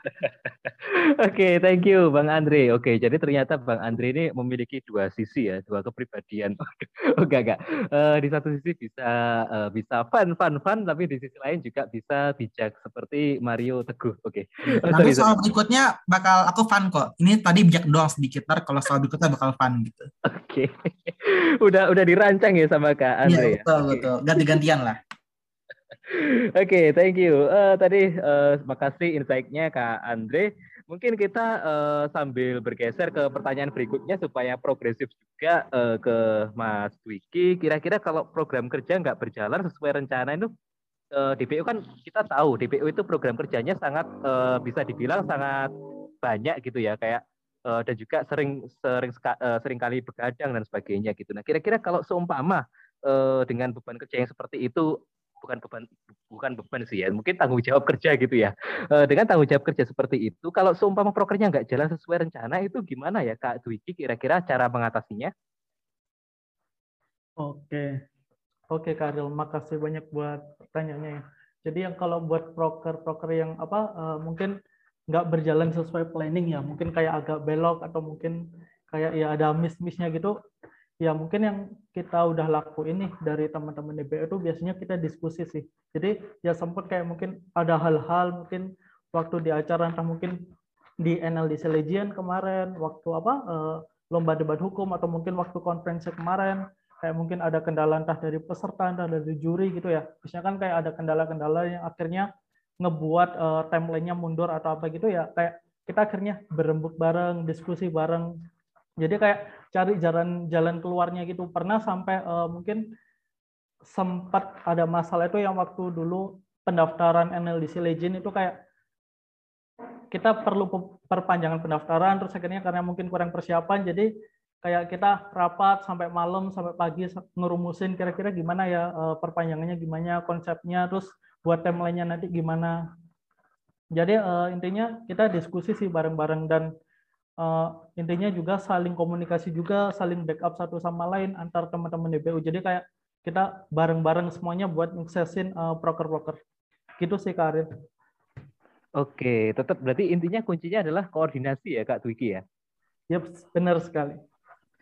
Oke, thank you Bang Andre. Oke, jadi ternyata Bang Andre ini memiliki dua sisi ya, dua kepribadian. oh, enggak enggak. Uh, di satu sisi bisa uh, bisa fun fun fun, tapi di sisi lain juga bisa bijak seperti Mario Teguh. Oke. Okay. Oh, Nanti soal berikutnya bakal aku fun kok. Ini tadi bijak doang sedikit, ntar kalau soal berikutnya bakal fun gitu. Oke. Okay. udah udah dirancang ya sama Kak Andre. Iya, betul ya? betul. Ganti-gantian lah. Oke, okay, thank you. Uh, tadi uh, makasih insight-nya Kak Andre. Mungkin kita uh, sambil bergeser ke pertanyaan berikutnya supaya progresif juga uh, ke Mas Wiki. Kira-kira kalau program kerja nggak berjalan sesuai rencana itu uh, DPU kan kita tahu DPU itu program kerjanya sangat uh, bisa dibilang sangat banyak gitu ya kayak uh, dan juga sering sering uh, sering kali begadang dan sebagainya gitu. Nah, kira-kira kalau seumpama dengan beban kerja yang seperti itu bukan beban bukan beban sih ya mungkin tanggung jawab kerja gitu ya. E, dengan tanggung jawab kerja seperti itu kalau seumpama prokernya nggak jalan sesuai rencana itu gimana ya kak Dwiki kira-kira cara mengatasinya? Oke. Oke Kak Aril makasih banyak buat pertanyaannya ya. Jadi yang kalau buat proker-proker yang apa uh, mungkin nggak berjalan sesuai planning ya mungkin kayak agak belok atau mungkin kayak ya ada miss-missnya gitu ya mungkin yang kita udah lakuin nih dari teman-teman DPR itu biasanya kita diskusi sih. Jadi ya sempat kayak mungkin ada hal-hal mungkin waktu di acara entah mungkin di NLDC Legion kemarin, waktu apa uh, lomba debat hukum atau mungkin waktu konferensi kemarin kayak mungkin ada kendala entah dari peserta entah dari juri gitu ya. Biasanya kan kayak ada kendala-kendala yang akhirnya ngebuat uh, timelinenya mundur atau apa gitu ya kayak kita akhirnya berembuk bareng, diskusi bareng. Jadi kayak cari jalan jalan keluarnya gitu. Pernah sampai uh, mungkin sempat ada masalah itu yang waktu dulu pendaftaran NLDC Legend itu kayak kita perlu perpanjangan pendaftaran terus akhirnya karena mungkin kurang persiapan jadi kayak kita rapat sampai malam sampai pagi ngerumusin kira-kira gimana ya uh, perpanjangannya gimana konsepnya terus buat timelinenya nanti gimana jadi uh, intinya kita diskusi sih bareng-bareng dan uh, intinya juga saling komunikasi juga, saling backup satu sama lain antar teman-teman DPU. Jadi kayak kita bareng-bareng semuanya buat suksesin uh, proker-proker. Gitu sih Karin. Oke, tetap berarti intinya kuncinya adalah koordinasi ya Kak Twiki ya? Yap, benar sekali.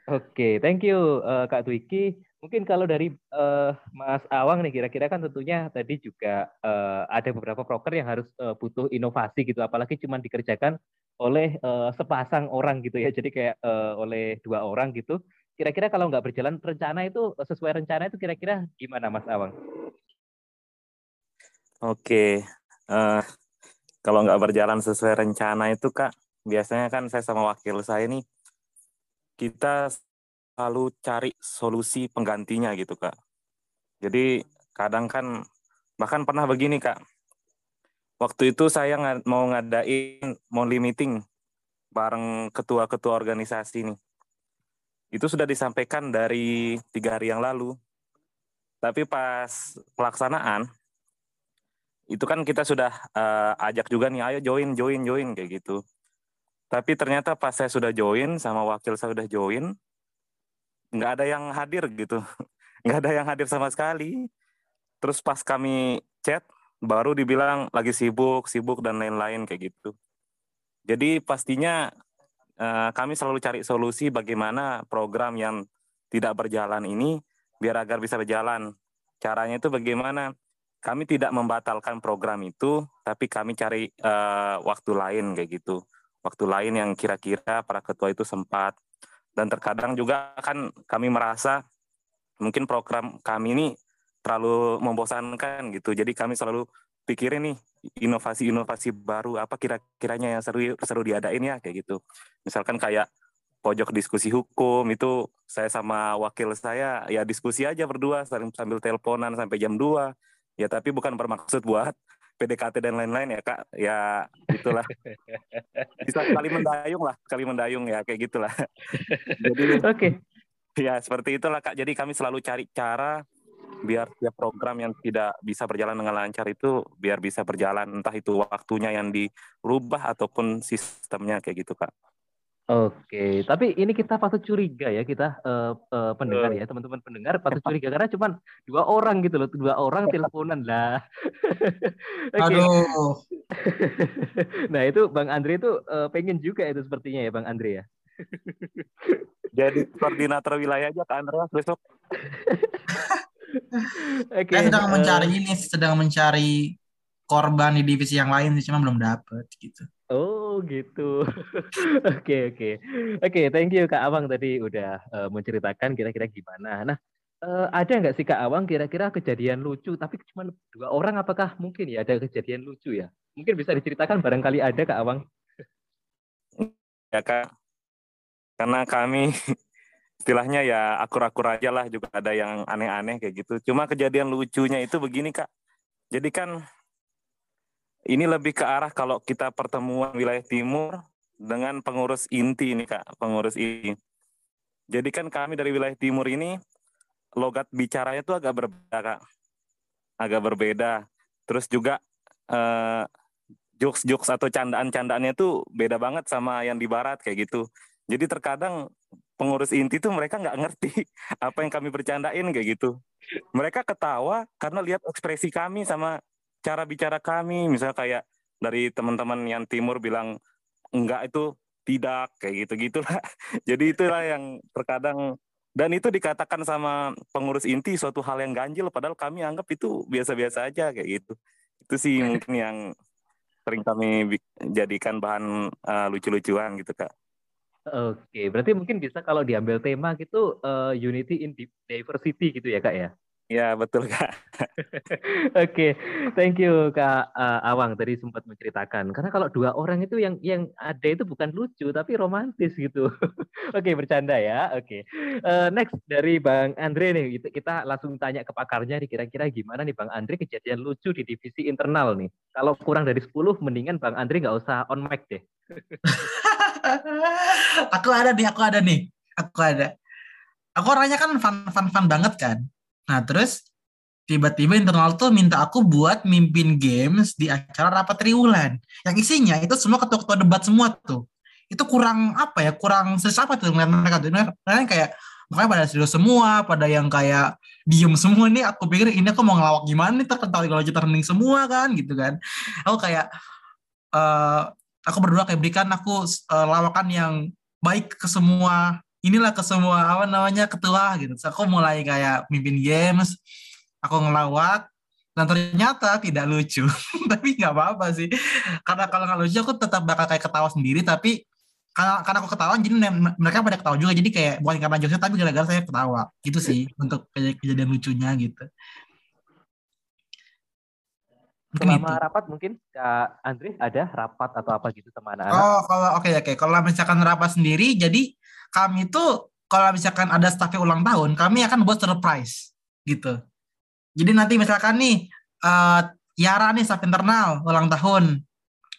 Oke, thank you uh, Kak Twiki. Mungkin kalau dari uh, Mas Awang nih kira-kira kan tentunya tadi juga uh, ada beberapa proker yang harus uh, butuh inovasi gitu, apalagi cuma dikerjakan oleh uh, sepasang orang gitu ya. Jadi kayak uh, oleh dua orang gitu. Kira-kira kalau nggak berjalan rencana itu sesuai rencana itu kira-kira gimana Mas Awang? Oke, uh, kalau nggak berjalan sesuai rencana itu kak, biasanya kan saya sama wakil saya nih kita selalu cari solusi penggantinya gitu kak. Jadi kadang kan bahkan pernah begini kak, waktu itu saya mau ngadain monthly meeting bareng ketua-ketua organisasi nih. Itu sudah disampaikan dari tiga hari yang lalu. Tapi pas pelaksanaan, itu kan kita sudah uh, ajak juga nih, ayo join, join, join, kayak gitu. Tapi ternyata pas saya sudah join, sama wakil saya sudah join, nggak ada yang hadir gitu. Nggak ada yang hadir sama sekali. Terus pas kami chat, baru dibilang lagi sibuk, sibuk dan lain-lain kayak gitu. Jadi pastinya uh, kami selalu cari solusi bagaimana program yang tidak berjalan ini biar agar bisa berjalan. Caranya itu bagaimana? Kami tidak membatalkan program itu, tapi kami cari uh, waktu lain kayak gitu. Waktu lain yang kira-kira para ketua itu sempat. Dan terkadang juga kan kami merasa mungkin program kami ini terlalu membosankan gitu. Jadi kami selalu pikirin nih inovasi-inovasi baru apa kira-kiranya yang seru seru diadain ya kayak gitu. Misalkan kayak pojok diskusi hukum itu saya sama wakil saya ya diskusi aja berdua sambil teleponan sampai jam 2. Ya tapi bukan bermaksud buat PDKT dan lain-lain ya kak ya itulah bisa kali mendayung lah kali mendayung ya kayak gitulah jadi oke okay. ya seperti itulah kak jadi kami selalu cari cara biar tiap program yang tidak bisa berjalan dengan lancar itu biar bisa berjalan entah itu waktunya yang dirubah ataupun sistemnya kayak gitu kak. Oke, tapi ini kita patut curiga ya kita uh, uh, pendengar ya teman-teman pendengar patut curiga karena cuma dua orang gitu loh, dua orang teleponan lah. okay. Aduh. nah itu Bang Andre itu uh, pengen juga itu sepertinya ya Bang Andre ya. Jadi koordinator wilayah aja Kak Andreas besok. Oke. Okay, sedang uh, mencari ini, sedang mencari korban di divisi yang lain sih, cuma belum dapet gitu. Oh gitu. Oke oke oke. Thank you Kak Awang tadi udah uh, menceritakan kira-kira gimana. Nah uh, ada nggak sih Kak Awang kira-kira kejadian lucu tapi cuma dua orang apakah mungkin ya ada kejadian lucu ya? Mungkin bisa diceritakan barangkali ada Kak Awang. Ya Kak. Karena kami istilahnya ya akur-akur aja lah juga ada yang aneh-aneh kayak gitu. Cuma kejadian lucunya itu begini Kak. Jadi kan ini lebih ke arah kalau kita pertemuan wilayah timur dengan pengurus inti ini kak, pengurus ini. Jadi kan kami dari wilayah timur ini logat bicaranya tuh agak berbeda kak, agak berbeda. Terus juga eh, jokes-jokes atau candaan-candaannya tuh beda banget sama yang di barat kayak gitu. Jadi terkadang pengurus inti tuh mereka nggak ngerti apa yang kami bercandain kayak gitu. Mereka ketawa karena lihat ekspresi kami sama cara bicara kami. Misalnya kayak dari teman-teman yang timur bilang enggak itu tidak kayak gitu gitulah. Jadi itulah yang terkadang dan itu dikatakan sama pengurus inti suatu hal yang ganjil padahal kami anggap itu biasa-biasa aja kayak gitu. Itu sih mungkin yang sering kami jadikan bahan uh, lucu-lucuan gitu kak Oke, berarti mungkin bisa kalau diambil tema gitu uh, unity in diversity gitu ya kak ya? Ya betul kak. Oke, okay. thank you kak uh, Awang tadi sempat menceritakan. Karena kalau dua orang itu yang yang ada itu bukan lucu tapi romantis gitu. Oke okay, bercanda ya. Oke. Okay. Uh, next dari Bang Andre nih kita langsung tanya ke pakarnya nih kira-kira gimana nih Bang Andre kejadian lucu di divisi internal nih. Kalau kurang dari 10 mendingan Bang Andre nggak usah on mic deh. aku ada nih, aku ada nih, aku ada. Aku orangnya kan fun fun fun banget kan Nah terus tiba-tiba internal tuh minta aku buat mimpin games di acara rapat triwulan. Yang isinya itu semua ketua-ketua debat semua tuh. Itu kurang apa ya, kurang serius apa tuh ngeliat mereka tuh. Mereka kayak, makanya pada serius semua, pada yang kayak diem semua nih, aku pikir ini aku mau ngelawak gimana nih, terketahui kalau kita semua kan, gitu kan. Aku kayak, uh, aku berdoa kayak berikan aku uh, lawakan yang baik ke semua inilah ke semua apa namanya ketua gitu. So, aku mulai kayak mimpin games, aku ngelawak dan ternyata tidak lucu. tapi nggak apa-apa sih. Karena kalau nggak lucu aku tetap bakal kayak ketawa sendiri tapi karena karena aku ketawa jadi mereka pada ketawa juga jadi kayak bukan karena jokesnya tapi gara-gara saya ketawa gitu sih untuk kejadian lucunya gitu selama itu. rapat mungkin Kak Andri ada rapat atau apa gitu sama anak-anak oh kalau oke okay, oke okay. kalau misalkan rapat sendiri jadi kami tuh kalau misalkan ada staffnya ulang tahun, kami akan buat surprise gitu. Jadi nanti misalkan nih uh, Yara nih staff internal ulang tahun,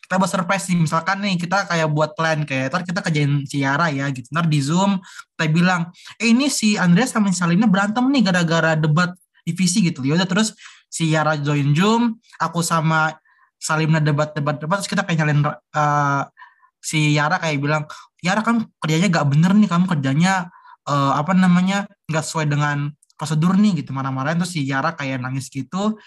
kita buat surprise nih misalkan nih kita kayak buat plan kayak ntar kita kerjain si Yara ya gitu ntar di zoom kita bilang eh ini si Andreas sama Salina berantem nih gara-gara debat divisi gitu ya udah terus si Yara join zoom aku sama Salimna debat debat debat terus kita kayak nyalin uh, si Yara kayak bilang Yara kan kerjanya gak bener nih kamu kerjanya uh, apa namanya nggak sesuai dengan prosedur nih gitu marah-marahin. Terus si Yara kayak nangis gitu.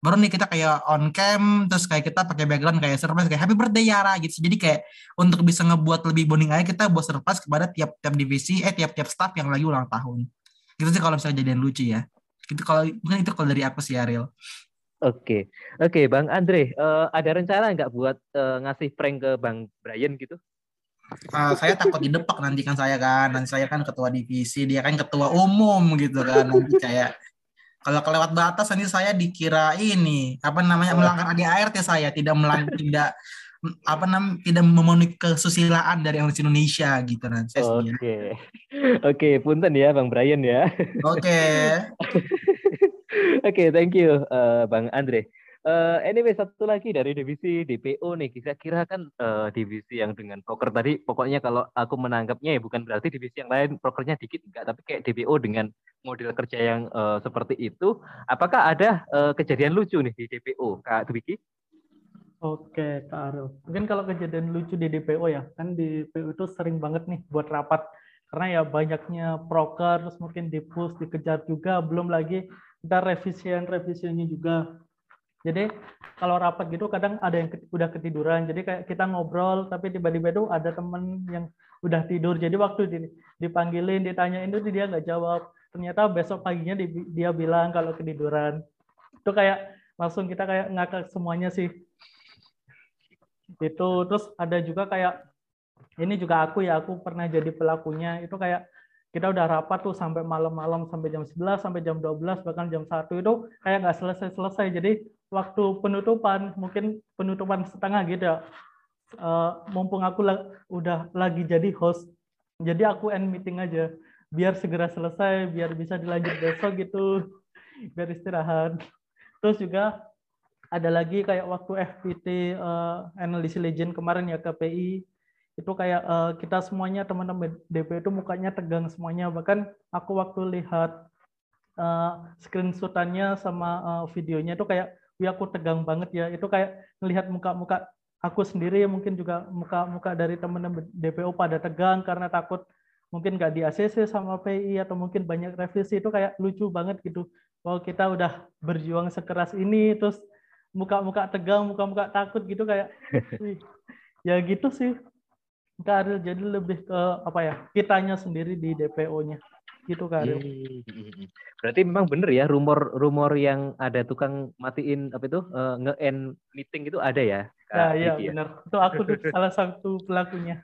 Baru nih kita kayak on cam terus kayak kita pakai background kayak surprise kayak happy birthday Yara gitu. Jadi kayak untuk bisa ngebuat lebih bonding aja kita buat surprise kepada tiap-tiap divisi eh tiap-tiap staff yang lagi ulang tahun. Gitu sih kalau misalnya jadian lucu ya itu kalau mungkin itu kalau dari aku sih Ariel. Oke, oke, Bang Andre, uh, ada rencana nggak buat uh, ngasih prank ke Bang Brian gitu? Uh, saya takut didepak nanti kan saya kan, nanti saya kan ketua divisi, dia kan ketua umum gitu kan, nanti kayak kalau kelewat batas nanti saya dikira ini apa namanya melanggar ADART saya tidak melanggar tidak apa nam tidak memenuhi kesusilaan dari Indonesia gitu nanti. Oke, okay. oke, okay, punten ya Bang Brian ya. Oke. Okay. Oke, okay, thank you uh, Bang Andre. Uh, anyway, satu lagi dari divisi DPO nih, kira-kira kan uh, divisi yang dengan proker tadi, pokoknya kalau aku menanggapnya ya bukan berarti divisi yang lain prokernya dikit enggak, tapi kayak DPO dengan model kerja yang uh, seperti itu, apakah ada uh, kejadian lucu nih di DPO, Kak Dwiki? Oke, Kak Ariel. Mungkin kalau kejadian lucu di DPO ya, kan di DPO itu sering banget nih buat rapat. Karena ya banyaknya proker, terus mungkin di push, dikejar juga, belum lagi kita revisian-revisiannya juga. Jadi kalau rapat gitu kadang ada yang udah ketiduran, jadi kayak kita ngobrol, tapi tiba-tiba itu ada temen yang udah tidur. Jadi waktu dipanggilin, ditanyain itu dia nggak jawab. Ternyata besok paginya dia bilang kalau ketiduran. Itu kayak langsung kita kayak ngakak semuanya sih itu terus ada juga kayak ini juga aku ya aku pernah jadi pelakunya. Itu kayak kita udah rapat tuh sampai malam-malam sampai jam 11 sampai jam 12 bahkan jam 1 itu kayak nggak selesai-selesai. Jadi waktu penutupan mungkin penutupan setengah gitu ya. Uh, mumpung aku la udah lagi jadi host jadi aku end meeting aja. Biar segera selesai biar bisa dilanjut besok gitu. Biar istirahat. Terus juga ada lagi kayak waktu FPT uh, eh, Analysis Legend kemarin ya KPI itu kayak uh, kita semuanya teman-teman DP itu mukanya tegang semuanya. Bahkan aku waktu lihat uh, screenshotannya sama uh, videonya itu kayak ya aku tegang banget ya. Itu kayak melihat muka-muka aku sendiri mungkin juga muka-muka dari teman-teman DPO pada tegang karena takut mungkin nggak di ACC sama PI atau mungkin banyak revisi. Itu kayak lucu banget gitu. Kalau kita udah berjuang sekeras ini terus muka-muka tegang, muka-muka takut gitu kayak ya gitu sih. Karil jadi lebih ke apa ya? Kitanya sendiri di DPO-nya. Gitu Karil. Berarti memang benar ya rumor-rumor yang ada tukang matiin apa itu uh, nge-end meeting itu ada ya? Ya, iya benar. Itu aku tuh salah satu pelakunya.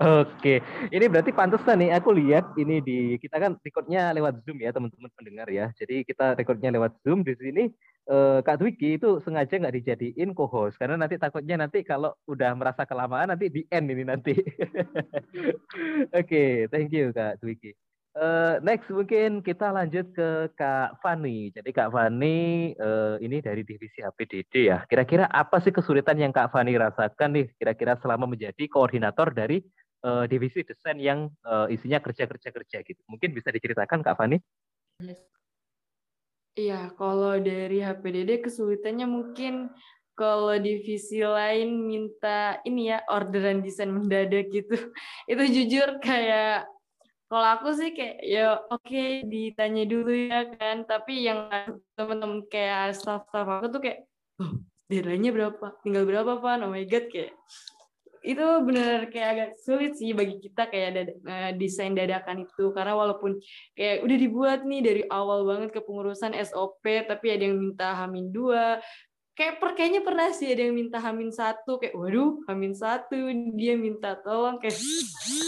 Oke, ini berarti pantesan nih. Aku lihat ini di kita kan recordnya lewat Zoom ya teman-teman pendengar ya. Jadi kita recordnya lewat Zoom di sini. Eh, Kak Dwiki itu sengaja nggak dijadiin co-host karena nanti takutnya nanti kalau udah merasa kelamaan nanti di end ini nanti. Oke, thank you Kak Dwiki. Uh, next mungkin kita lanjut ke Kak Fani. Jadi Kak Fani uh, ini dari divisi HPDD ya. Kira-kira apa sih kesulitan yang Kak Fani rasakan nih kira-kira selama menjadi koordinator dari uh, divisi desain yang uh, isinya kerja-kerja-kerja gitu. Mungkin bisa diceritakan Kak Fani? Iya, kalau dari HPDD kesulitannya mungkin kalau divisi lain minta ini ya orderan desain mendadak gitu. Itu jujur kayak kalau aku sih kayak ya oke okay, ditanya dulu ya kan, tapi yang teman-teman kayak staff-staff aku tuh kayak oh, deadline-nya berapa? Tinggal berapa, Pak? Oh my god kayak itu benar kayak agak sulit sih bagi kita kayak ada uh, desain dadakan itu. Karena walaupun kayak udah dibuat nih dari awal banget kepengurusan SOP tapi ada yang minta hamin dua. Kayak per kayaknya pernah sih ada yang minta hamin satu. Kayak waduh hamin satu dia minta tolong. Kayak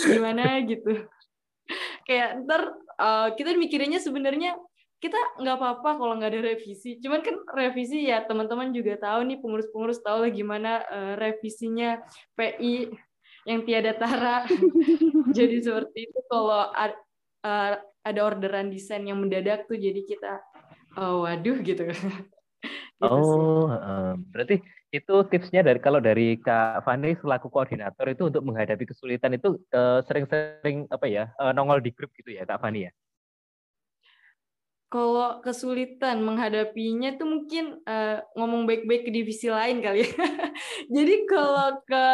gimana? Gitu. Kayak ntar uh, kita mikirinnya sebenarnya kita nggak apa-apa kalau nggak ada revisi. Cuman kan revisi ya teman-teman juga tahu nih pengurus-pengurus tahu lah gimana uh, revisinya PI yang tiada tara. jadi seperti itu kalau uh, ada orderan desain yang mendadak tuh jadi kita oh waduh gitu. gitu oh, uh, berarti itu tipsnya dari kalau dari Kak Fani selaku koordinator itu untuk menghadapi kesulitan itu sering-sering uh, apa ya uh, nongol di grup gitu ya Kak Fani ya? Kalau kesulitan menghadapinya tuh mungkin uh, ngomong baik-baik ke divisi lain kali ya. Jadi kalau ke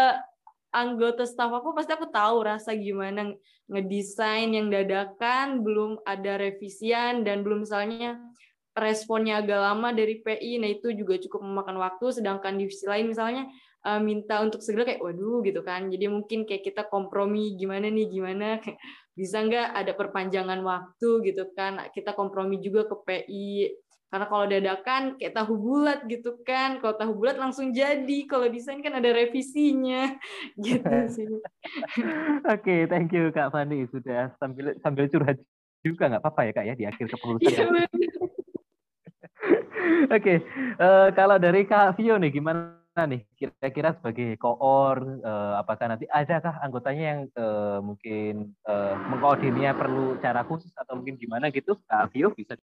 anggota staff aku pasti aku tahu rasa gimana ngedesain yang dadakan, belum ada revisian dan belum misalnya responnya agak lama dari PI, nah itu juga cukup memakan waktu. Sedangkan divisi lain misalnya uh, minta untuk segera kayak waduh gitu kan. Jadi mungkin kayak kita kompromi gimana nih gimana bisa nggak ada perpanjangan waktu gitu kan? Kita kompromi juga ke PI karena kalau dadakan kayak tahu bulat gitu kan. Kalau tahu bulat langsung jadi. Kalau desain kan ada revisinya. Gitu sih. Oke okay, thank you kak Fani. Sudah sambil sambil curhat juga nggak apa-apa ya kak ya di akhir kepengurusan iya, Oke, okay. uh, eh, kalau dari Kak Vio nih gimana nih kira-kira sebagai koor uh, apakah nanti adakah anggotanya yang uh, mungkin uh, mengkoordinirnya perlu cara khusus atau mungkin gimana gitu Kak Vio bisa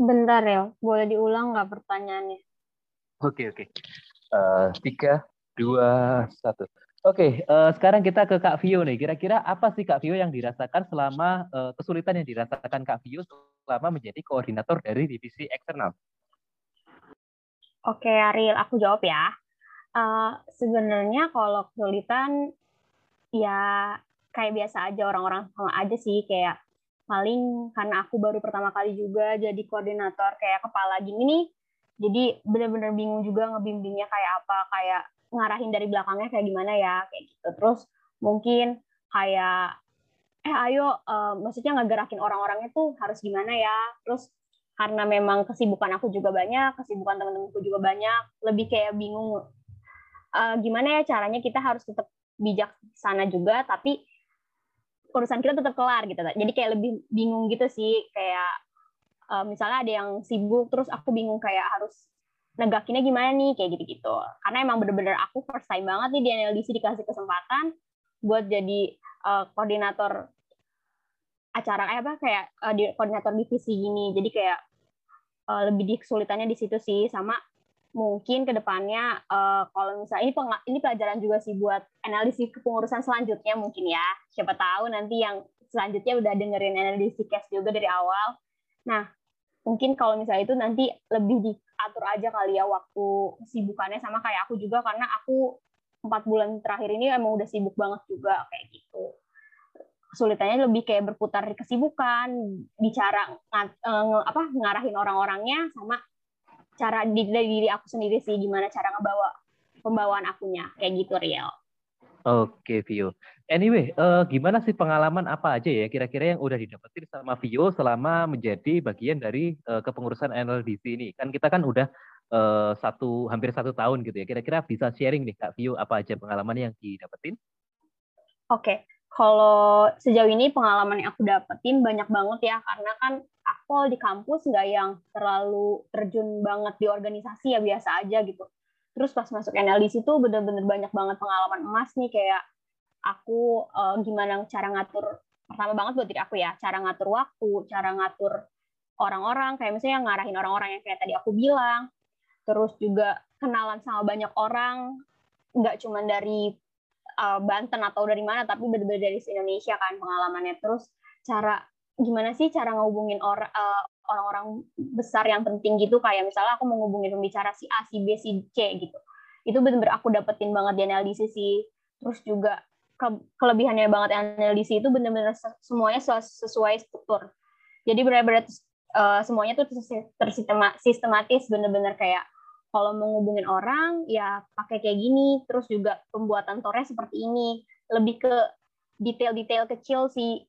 Bentar ya, boleh diulang nggak pertanyaannya? Oke oke. Uh, tiga, dua, satu. Oke, uh, sekarang kita ke Kak Vio nih. Kira-kira apa sih Kak Vio yang dirasakan selama uh, kesulitan yang dirasakan Kak Vio selama menjadi koordinator dari divisi eksternal? Oke, Ariel, aku jawab ya. Uh, sebenarnya kalau kesulitan ya kayak biasa aja orang-orang sama aja sih kayak paling karena aku baru pertama kali juga jadi koordinator kayak kepala gini nih jadi bener-bener bingung juga ngebimbingnya kayak apa kayak ngarahin dari belakangnya kayak gimana ya kayak gitu. Terus mungkin kayak eh ayo uh, maksudnya ngegerakin orang-orangnya tuh harus gimana ya? Terus karena memang kesibukan aku juga banyak kesibukan teman-temanku juga banyak lebih kayak bingung uh, gimana ya caranya kita harus tetap bijak sana juga tapi urusan kita tetap kelar gitu jadi kayak lebih bingung gitu sih kayak uh, misalnya ada yang sibuk terus aku bingung kayak harus negakinnya gimana nih kayak gitu-gitu. Karena emang bener-bener aku first time banget nih di NLDC dikasih kesempatan buat jadi uh, koordinator acara kayak apa kayak uh, di, koordinator divisi gini. Jadi kayak uh, lebih kesulitannya di situ sih. Sama mungkin ke depannya uh, kalau misalnya ini ini pelajaran juga sih buat analisis kepengurusan selanjutnya mungkin ya. Siapa tahu nanti yang selanjutnya udah dengerin analisis case juga dari awal. Nah mungkin kalau misalnya itu nanti lebih diatur aja kali ya waktu sibukannya sama kayak aku juga karena aku empat bulan terakhir ini emang udah sibuk banget juga kayak gitu kesulitannya lebih kayak berputar di kesibukan bicara ng apa ngarahin orang-orangnya sama cara dari diri aku sendiri sih gimana cara ngebawa pembawaan akunya kayak gitu Riel. Oke Vio. Anyway, uh, gimana sih pengalaman apa aja ya kira-kira yang udah didapetin sama Vio selama menjadi bagian dari uh, kepengurusan NLDC ini? Kan kita kan udah uh, satu hampir satu tahun gitu ya. Kira-kira bisa sharing nih Kak Vio apa aja pengalaman yang didapetin? Oke, kalau sejauh ini pengalaman yang aku dapetin banyak banget ya karena kan aku di kampus nggak yang terlalu terjun banget di organisasi ya biasa aja gitu terus pas masuk NLDC itu bener-bener banyak banget pengalaman emas nih kayak aku uh, gimana cara ngatur pertama banget buat diri aku ya cara ngatur waktu cara ngatur orang-orang kayak misalnya ngarahin orang-orang yang kayak tadi aku bilang. Terus juga kenalan sama banyak orang nggak cuma dari uh, Banten atau dari mana tapi benar-benar dari Indonesia kan pengalamannya. Terus cara gimana sih cara ngehubungin orang uh, orang-orang besar yang penting gitu? Kayak misalnya aku mau pembicara si A si B si C gitu. Itu benar-benar aku dapetin banget di analisis sih. Terus juga ke kelebihannya banget analisis itu benar-benar semuanya sesuai struktur. Jadi benar-benar uh, semuanya tuh tersistematis benar-benar kayak kalau mau ngubungin orang ya pakai kayak gini terus juga pembuatan tornya seperti ini. Lebih ke detail-detail kecil sih.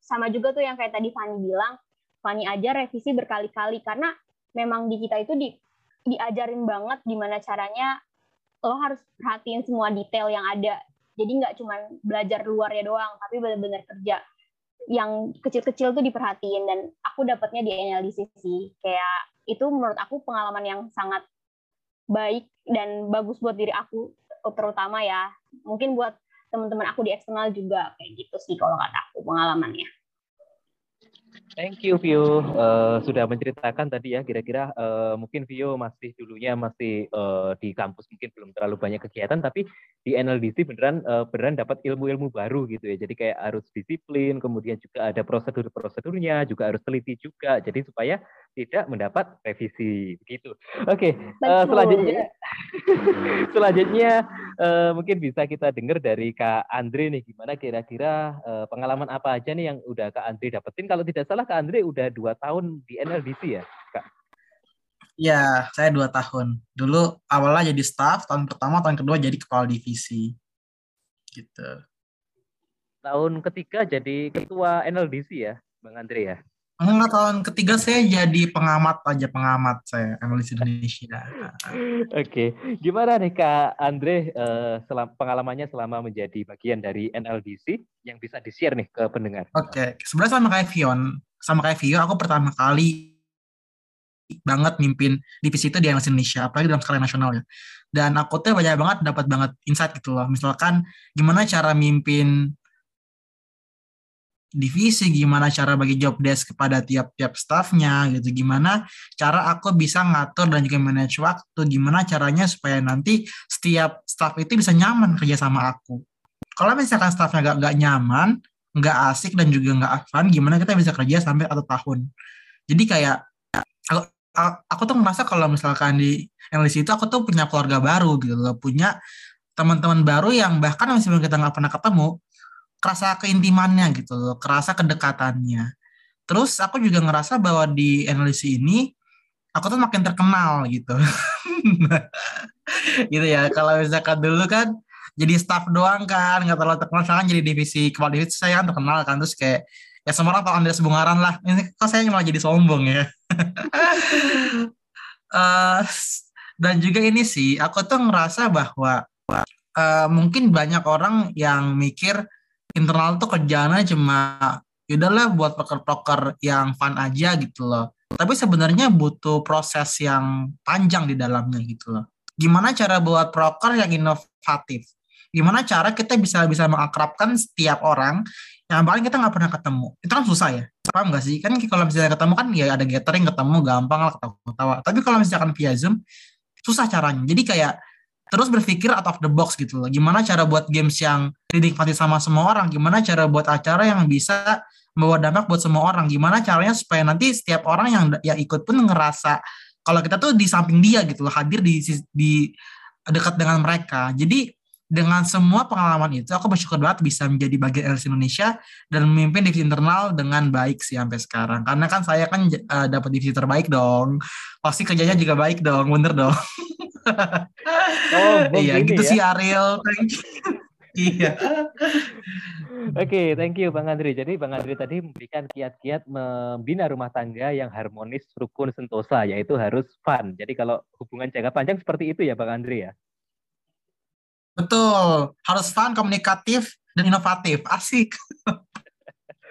Sama juga tuh yang kayak tadi Fani bilang Fani aja revisi berkali-kali. Karena memang di kita itu di diajarin banget gimana caranya lo harus perhatiin semua detail yang ada jadi nggak cuma belajar luarnya doang tapi benar-benar kerja yang kecil-kecil tuh diperhatiin. Dan aku dapatnya di analisis sih. Kayak itu menurut aku pengalaman yang sangat baik dan bagus buat diri aku terutama ya. Mungkin buat teman-teman aku di eksternal juga kayak gitu sih kalau kata aku pengalamannya Thank you Vio. Uh, sudah menceritakan tadi ya kira-kira uh, mungkin Vio masih dulunya masih uh, di kampus mungkin belum terlalu banyak kegiatan tapi di NLDC beneran uh, beneran dapat ilmu-ilmu baru gitu ya. Jadi kayak harus disiplin kemudian juga ada prosedur-prosedurnya juga harus teliti juga. Jadi supaya tidak mendapat revisi begitu. Oke okay, uh, selanjutnya selanjutnya uh, mungkin bisa kita dengar dari Kak Andre nih gimana kira-kira uh, pengalaman apa aja nih yang udah Kak Andre dapetin kalau tidak salah Kak Andre udah dua tahun di NLDC ya, Kak? Ya, saya dua tahun. Dulu awalnya jadi staff, tahun pertama, tahun kedua jadi kepala divisi. Gitu. Tahun ketiga jadi ketua NLDC ya, Bang Andre ya? Enggak, tahun ketiga saya jadi pengamat aja, pengamat saya, analis Indonesia. Oke, gimana nih Kak Andre uh, selam, pengalamannya selama menjadi bagian dari NLDC yang bisa di-share nih ke pendengar? Oke, sebenarnya sama kayak Vion, sama kayak Vio, aku pertama kali banget mimpin divisi itu di analis Indonesia, apalagi dalam skala nasional ya. Dan aku tuh banyak banget dapat banget insight gitu loh. Misalkan gimana cara mimpin divisi, gimana cara bagi job desk kepada tiap-tiap staffnya gitu, gimana cara aku bisa ngatur dan juga manage waktu, gimana caranya supaya nanti setiap staff itu bisa nyaman kerja sama aku. Kalau misalkan staffnya gak, gak nyaman, nggak asik dan juga nggak fun, gimana kita bisa kerja sampai satu tahun. Jadi kayak aku, aku tuh merasa kalau misalkan di NLC itu aku tuh punya keluarga baru gitu punya teman-teman baru yang bahkan meskipun kita nggak pernah ketemu, kerasa keintimannya gitu loh, kerasa kedekatannya. Terus aku juga ngerasa bahwa di NLC ini aku tuh makin terkenal gitu. gitu ya. Kalau misalkan dulu kan jadi staff doang kan, nggak terlalu terkenal sekarang jadi divisi kepala divisi saya kan terkenal kan terus kayak ya semua orang tahu Andreas Bungaran lah. Ini kok saya malah jadi sombong ya. uh, dan juga ini sih, aku tuh ngerasa bahwa uh, mungkin banyak orang yang mikir internal tuh kerjaannya cuma yaudahlah buat proker-proker yang fun aja gitu loh. Tapi sebenarnya butuh proses yang panjang di dalamnya gitu loh. Gimana cara buat proker yang inovatif? Gimana cara kita bisa bisa mengakrabkan setiap orang yang paling kita nggak pernah ketemu? Itu kan susah ya. Paham nggak sih? Kan kalau misalnya ketemu kan ya ada gathering ketemu gampang lah ketawa-ketawa. Tapi kalau misalkan via Zoom susah caranya. Jadi kayak terus berpikir out of the box gitu loh. Gimana cara buat games yang dinikmati sama semua orang? Gimana cara buat acara yang bisa membawa dampak buat semua orang? Gimana caranya supaya nanti setiap orang yang yang ikut pun ngerasa kalau kita tuh di samping dia gitu loh, hadir di di dekat dengan mereka. Jadi dengan semua pengalaman itu aku bersyukur banget bisa menjadi bagian LC Indonesia dan memimpin divisi internal dengan baik sih sampai sekarang karena kan saya kan uh, dapat divisi terbaik dong pasti kerjanya juga baik dong bener dong oh, iya gitu ya? sih Ariel iya Oke, okay, thank you Bang Andri. Jadi Bang Andri tadi memberikan kiat-kiat membina rumah tangga yang harmonis, rukun, sentosa, yaitu harus fun. Jadi kalau hubungan jangka panjang seperti itu ya Bang Andri ya? Betul, harus fun, komunikatif, dan inovatif. Asik.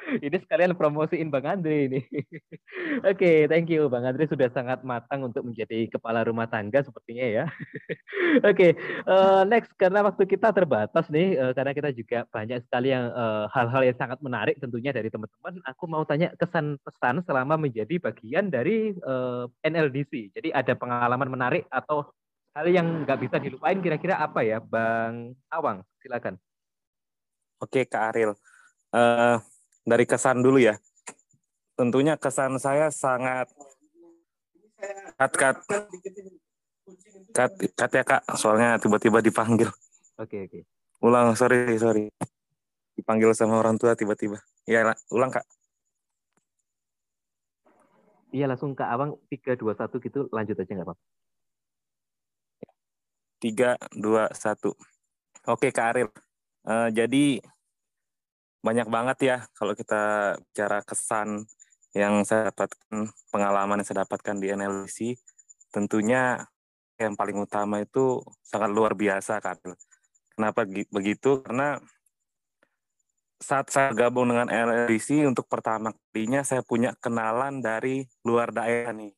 ini sekalian promosiin Bang Andre ini. Oke, okay, thank you Bang Andre sudah sangat matang untuk menjadi kepala rumah tangga sepertinya ya. Oke, okay, uh, eh, next karena waktu kita terbatas nih, uh, karena kita juga banyak sekali yang eh, hal-hal uh, yang sangat menarik tentunya dari teman-teman. Aku mau tanya kesan pesan selama menjadi bagian dari uh, NLDC. Jadi ada pengalaman menarik atau hal yang nggak bisa dilupain kira-kira apa ya, Bang Awang? Silakan. Oke, Kak Aril. Uh, dari kesan dulu ya. Tentunya kesan saya sangat kat kat kat kat ya kak. Soalnya tiba-tiba dipanggil. Oke oke. Ulang sorry sorry. Dipanggil sama orang tua tiba-tiba. Ya ulang kak. Iya langsung Kak Awang tiga dua satu gitu lanjut aja nggak apa-apa tiga dua satu oke Kak Aril uh, jadi banyak banget ya kalau kita bicara kesan yang saya dapatkan pengalaman yang saya dapatkan di NLC tentunya yang paling utama itu sangat luar biasa Aril kenapa begitu? Karena saat saya gabung dengan NLC untuk pertama kalinya saya punya kenalan dari luar daerah nih.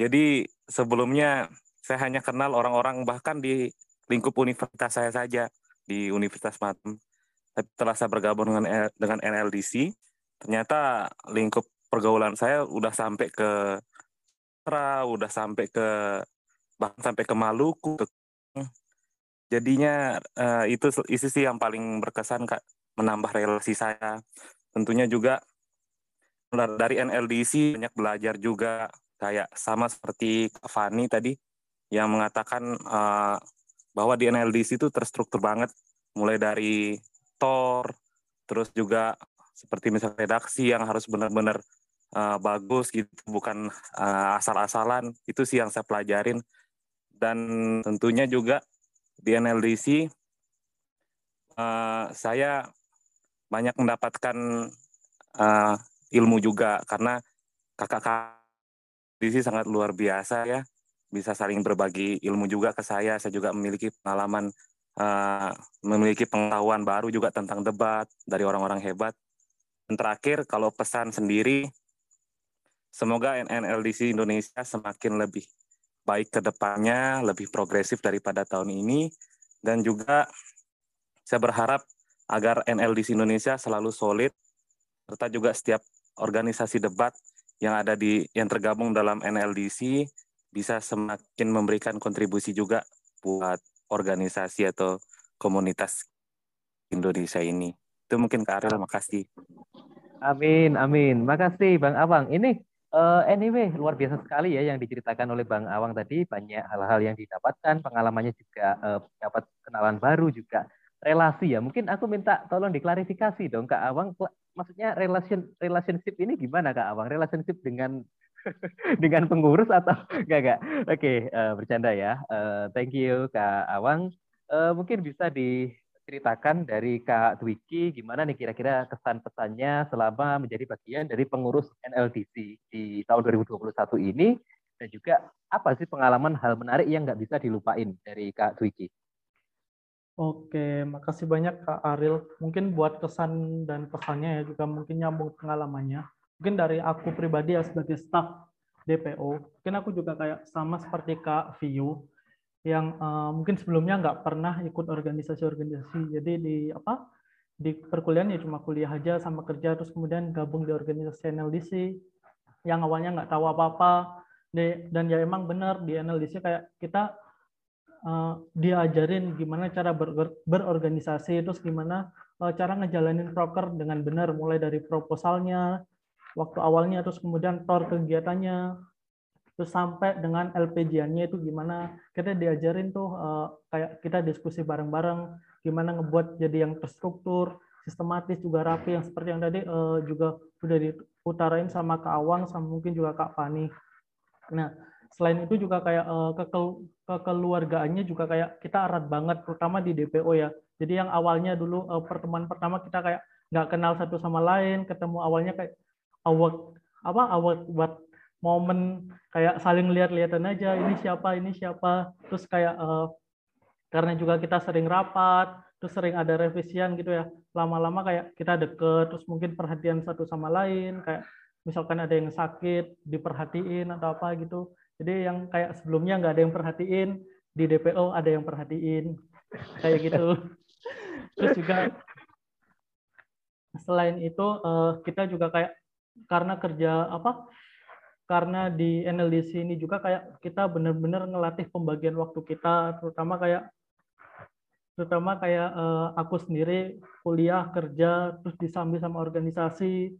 Jadi sebelumnya saya hanya kenal orang-orang bahkan di lingkup universitas saya saja di Universitas Matem. Setelah saya bergabung dengan dengan NLDC, ternyata lingkup pergaulan saya udah sampai ke Tra, udah sampai ke bahkan sampai ke Maluku. Jadinya uh, itu isi sih yang paling berkesan kak menambah relasi saya. Tentunya juga dari NLDC banyak belajar juga kayak sama seperti Fani tadi yang mengatakan uh, bahwa di NLDC itu terstruktur banget, mulai dari TOR, terus juga seperti misalnya redaksi yang harus benar-benar uh, bagus gitu, bukan uh, asal-asalan. Itu sih yang saya pelajarin. Dan tentunya juga di NLDC uh, saya banyak mendapatkan uh, ilmu juga karena kakak-kakak di sini sangat luar biasa ya bisa saling berbagi ilmu juga ke saya. Saya juga memiliki pengalaman, uh, memiliki pengetahuan baru juga tentang debat dari orang-orang hebat. Dan terakhir, kalau pesan sendiri, semoga NLDC Indonesia semakin lebih baik ke depannya, lebih progresif daripada tahun ini, dan juga saya berharap agar NLDC Indonesia selalu solid serta juga setiap organisasi debat yang ada di yang tergabung dalam NLDC bisa semakin memberikan kontribusi juga buat organisasi atau komunitas Indonesia ini. Itu mungkin Kak Ariel, makasih. Amin, amin. Makasih Bang Awang. Ini uh, anyway luar biasa sekali ya yang diceritakan oleh Bang Awang tadi. Banyak hal-hal yang didapatkan, pengalamannya juga uh, dapat kenalan baru juga relasi ya. Mungkin aku minta tolong diklarifikasi dong Kak Awang. Maksudnya relation relationship ini gimana Kak Awang? Relationship dengan dengan pengurus atau enggak enggak? Oke, okay, uh, bercanda ya. Uh, thank you Kak Awang. Uh, mungkin bisa di ceritakan dari Kak Dwiki gimana nih kira-kira kesan pesannya selama menjadi bagian dari pengurus NLDC di tahun 2021 ini dan juga apa sih pengalaman hal menarik yang nggak bisa dilupain dari Kak Dwiki? Oke, makasih banyak Kak Aril. Mungkin buat kesan dan pesannya ya juga mungkin nyambung pengalamannya. Mungkin dari aku pribadi ya sebagai staff DPO, mungkin aku juga kayak sama seperti Kak Viu, yang uh, mungkin sebelumnya nggak pernah ikut organisasi-organisasi. Jadi di apa di perkuliahan ya cuma kuliah aja sama kerja terus kemudian gabung di organisasi NLDC yang awalnya nggak tahu apa-apa dan ya emang benar di NLDC kayak kita uh, diajarin gimana cara ber berorganisasi terus gimana uh, cara ngejalanin proker dengan benar mulai dari proposalnya waktu awalnya terus kemudian tor kegiatannya terus sampai dengan LPG-nya itu gimana kita diajarin tuh uh, kayak kita diskusi bareng-bareng gimana ngebuat jadi yang terstruktur sistematis juga rapi yang seperti yang tadi uh, juga udah diutarain sama Kak Awang sama mungkin juga Kak Fani. Nah selain itu juga kayak uh, kekel kekeluargaannya juga kayak kita erat banget terutama di DPO ya. Jadi yang awalnya dulu pertemuan pertama kita kayak nggak kenal satu sama lain, ketemu awalnya kayak awak apa awak buat momen kayak saling lihat-lihatan aja ini siapa ini siapa. Terus kayak uh, karena juga kita sering rapat terus sering ada revisian gitu ya. Lama-lama kayak kita deket terus mungkin perhatian satu sama lain kayak misalkan ada yang sakit diperhatiin atau apa gitu. Jadi yang kayak sebelumnya nggak ada yang perhatiin di DPO ada yang perhatiin. Kayak gitu. Terus juga selain itu uh, kita juga kayak karena kerja apa karena di NLDC ini juga kayak kita benar-benar ngelatih pembagian waktu kita terutama kayak terutama kayak uh, aku sendiri kuliah kerja terus disambi sama organisasi.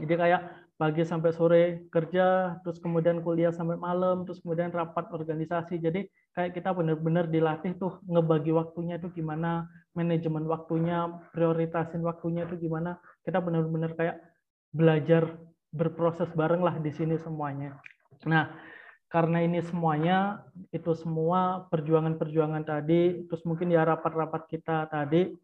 Jadi kayak pagi sampai sore kerja terus kemudian kuliah sampai malam terus kemudian rapat organisasi. Jadi kayak kita benar-benar dilatih tuh ngebagi waktunya itu gimana manajemen waktunya prioritasin waktunya itu gimana. Kita benar-benar kayak belajar berproses bareng lah di sini semuanya. Nah, karena ini semuanya itu semua perjuangan-perjuangan tadi, terus mungkin ya rapat-rapat kita tadi,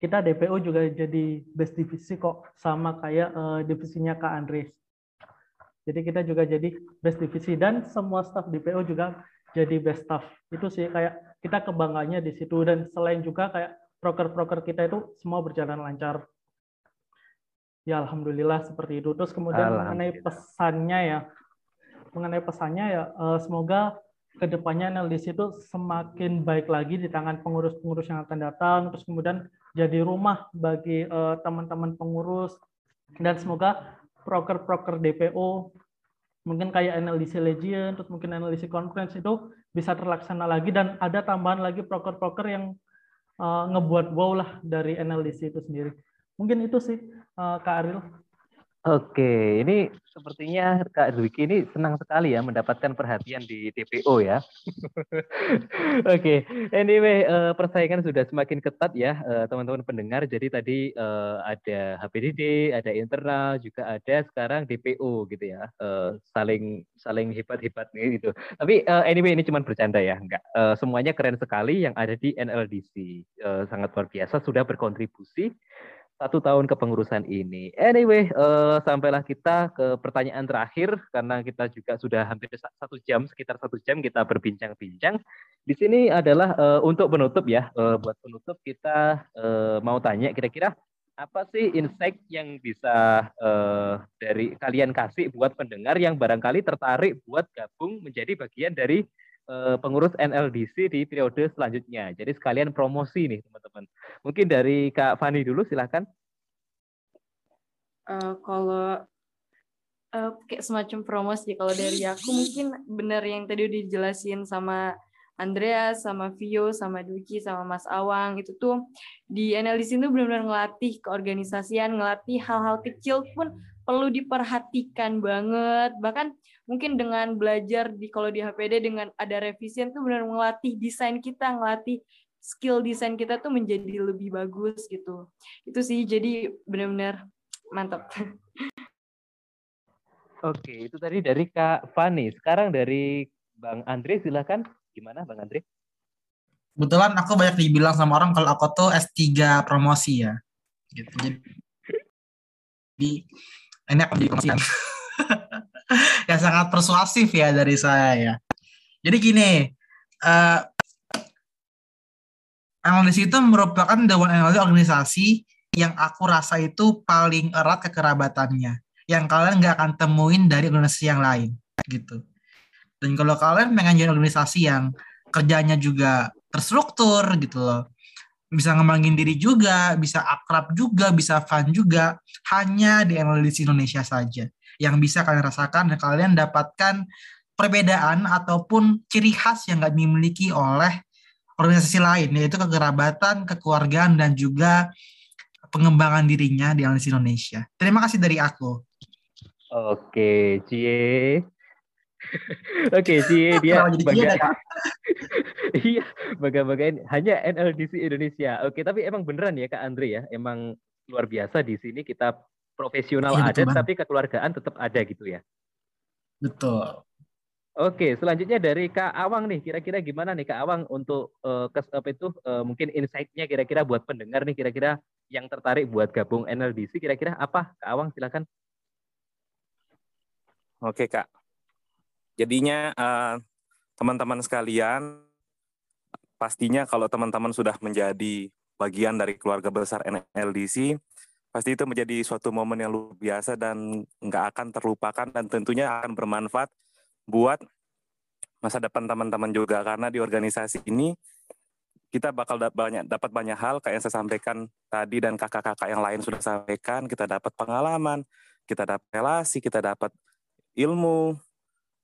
kita DPO juga jadi best divisi kok sama kayak uh, divisinya Kak Andres. Jadi kita juga jadi best divisi dan semua staff DPO juga jadi best staff. Itu sih kayak kita kebanggaannya di situ dan selain juga kayak proker-proker kita itu semua berjalan lancar. Ya alhamdulillah seperti itu. Terus kemudian mengenai pesannya ya, mengenai pesannya ya uh, semoga ke depannya NLDC itu semakin baik lagi di tangan pengurus-pengurus yang akan datang. Terus kemudian jadi rumah bagi uh, teman-teman pengurus dan semoga proker-proker DPO mungkin kayak NLDC Legion, terus mungkin NLDC Conference itu bisa terlaksana lagi dan ada tambahan lagi proker-proker yang uh, ngebuat wow lah dari NLDC itu sendiri. Mungkin itu sih uh, Kak Aril. Oke, ini sepertinya Kak Dwiki ini senang sekali ya mendapatkan perhatian di TPO ya. Oke, anyway uh, persaingan sudah semakin ketat ya teman-teman uh, pendengar. Jadi tadi ada HPDD, ada internal, juga ada sekarang DPO gitu ya. Saling saling hebat-hebat gitu. Tapi anyway ini cuma bercanda ya, enggak. Semuanya keren sekali yang ada di NLDC. Sangat luar biasa sudah berkontribusi satu tahun kepengurusan ini. Anyway, uh, sampailah kita ke pertanyaan terakhir karena kita juga sudah hampir satu jam, sekitar satu jam kita berbincang-bincang. Di sini adalah uh, untuk penutup ya, uh, buat penutup kita uh, mau tanya kira-kira apa sih insight yang bisa uh, dari kalian kasih buat pendengar yang barangkali tertarik buat gabung menjadi bagian dari uh, pengurus NLDC di periode selanjutnya. Jadi sekalian promosi nih teman-teman. Mungkin dari Kak Fani dulu silahkan. uh, kalau uh, kayak semacam promosi kalau dari aku mungkin benar yang tadi udah dijelasin sama Andreas, sama Vio, sama Duki, sama Mas Awang itu tuh di analisis itu benar-benar ngelatih keorganisasian, ngelatih hal-hal kecil pun perlu diperhatikan banget. Bahkan mungkin dengan belajar di kalau di HPD dengan ada revisian tuh benar ngelatih desain kita, ngelatih skill desain kita tuh menjadi lebih bagus gitu. Itu sih jadi benar-benar mantap. Oke, itu tadi dari Kak Fani. Sekarang dari Bang Andre silakan. Gimana Bang Andre? Kebetulan aku banyak dibilang sama orang kalau aku tuh S3 promosi ya. Gitu. Jadi ini akan jadi promosi yang sangat persuasif ya dari saya ya. Jadi gini, uh, analis itu merupakan dewan analis organisasi yang aku rasa itu paling erat kekerabatannya. Yang kalian nggak akan temuin dari organisasi yang lain gitu. Dan kalau kalian pengen jadi organisasi yang kerjanya juga terstruktur gitu loh, bisa ngembangin diri juga, bisa akrab juga, bisa fun juga, hanya di analis Indonesia saja yang bisa kalian rasakan dan kalian dapatkan perbedaan ataupun ciri khas yang gak dimiliki oleh organisasi lain, yaitu kekerabatan, kekeluargaan, dan juga pengembangan dirinya di analis Indonesia. Terima kasih dari aku. Oke, Cie. Oke, Cie dia baga Iya, baga-bagain hanya NLDC Indonesia. Oke, tapi emang beneran ya Kak Andre ya, emang luar biasa di sini kita profesional iya, ada tapi kekeluargaan tetap ada gitu ya. Betul. Oke, selanjutnya dari Kak Awang nih, kira-kira gimana nih Kak Awang untuk uh, kes apa itu uh, mungkin insight-nya kira-kira buat pendengar nih kira-kira yang tertarik buat gabung NLDC kira-kira apa? Kak Awang silakan. Oke Kak, Jadinya uh, teman-teman sekalian, pastinya kalau teman-teman sudah menjadi bagian dari keluarga besar NLDC, pasti itu menjadi suatu momen yang luar biasa dan nggak akan terlupakan dan tentunya akan bermanfaat buat masa depan teman-teman juga. Karena di organisasi ini kita bakal da banyak dapat banyak hal. Kayak yang saya sampaikan tadi dan kakak-kakak yang lain sudah sampaikan kita dapat pengalaman kita dapat relasi kita dapat ilmu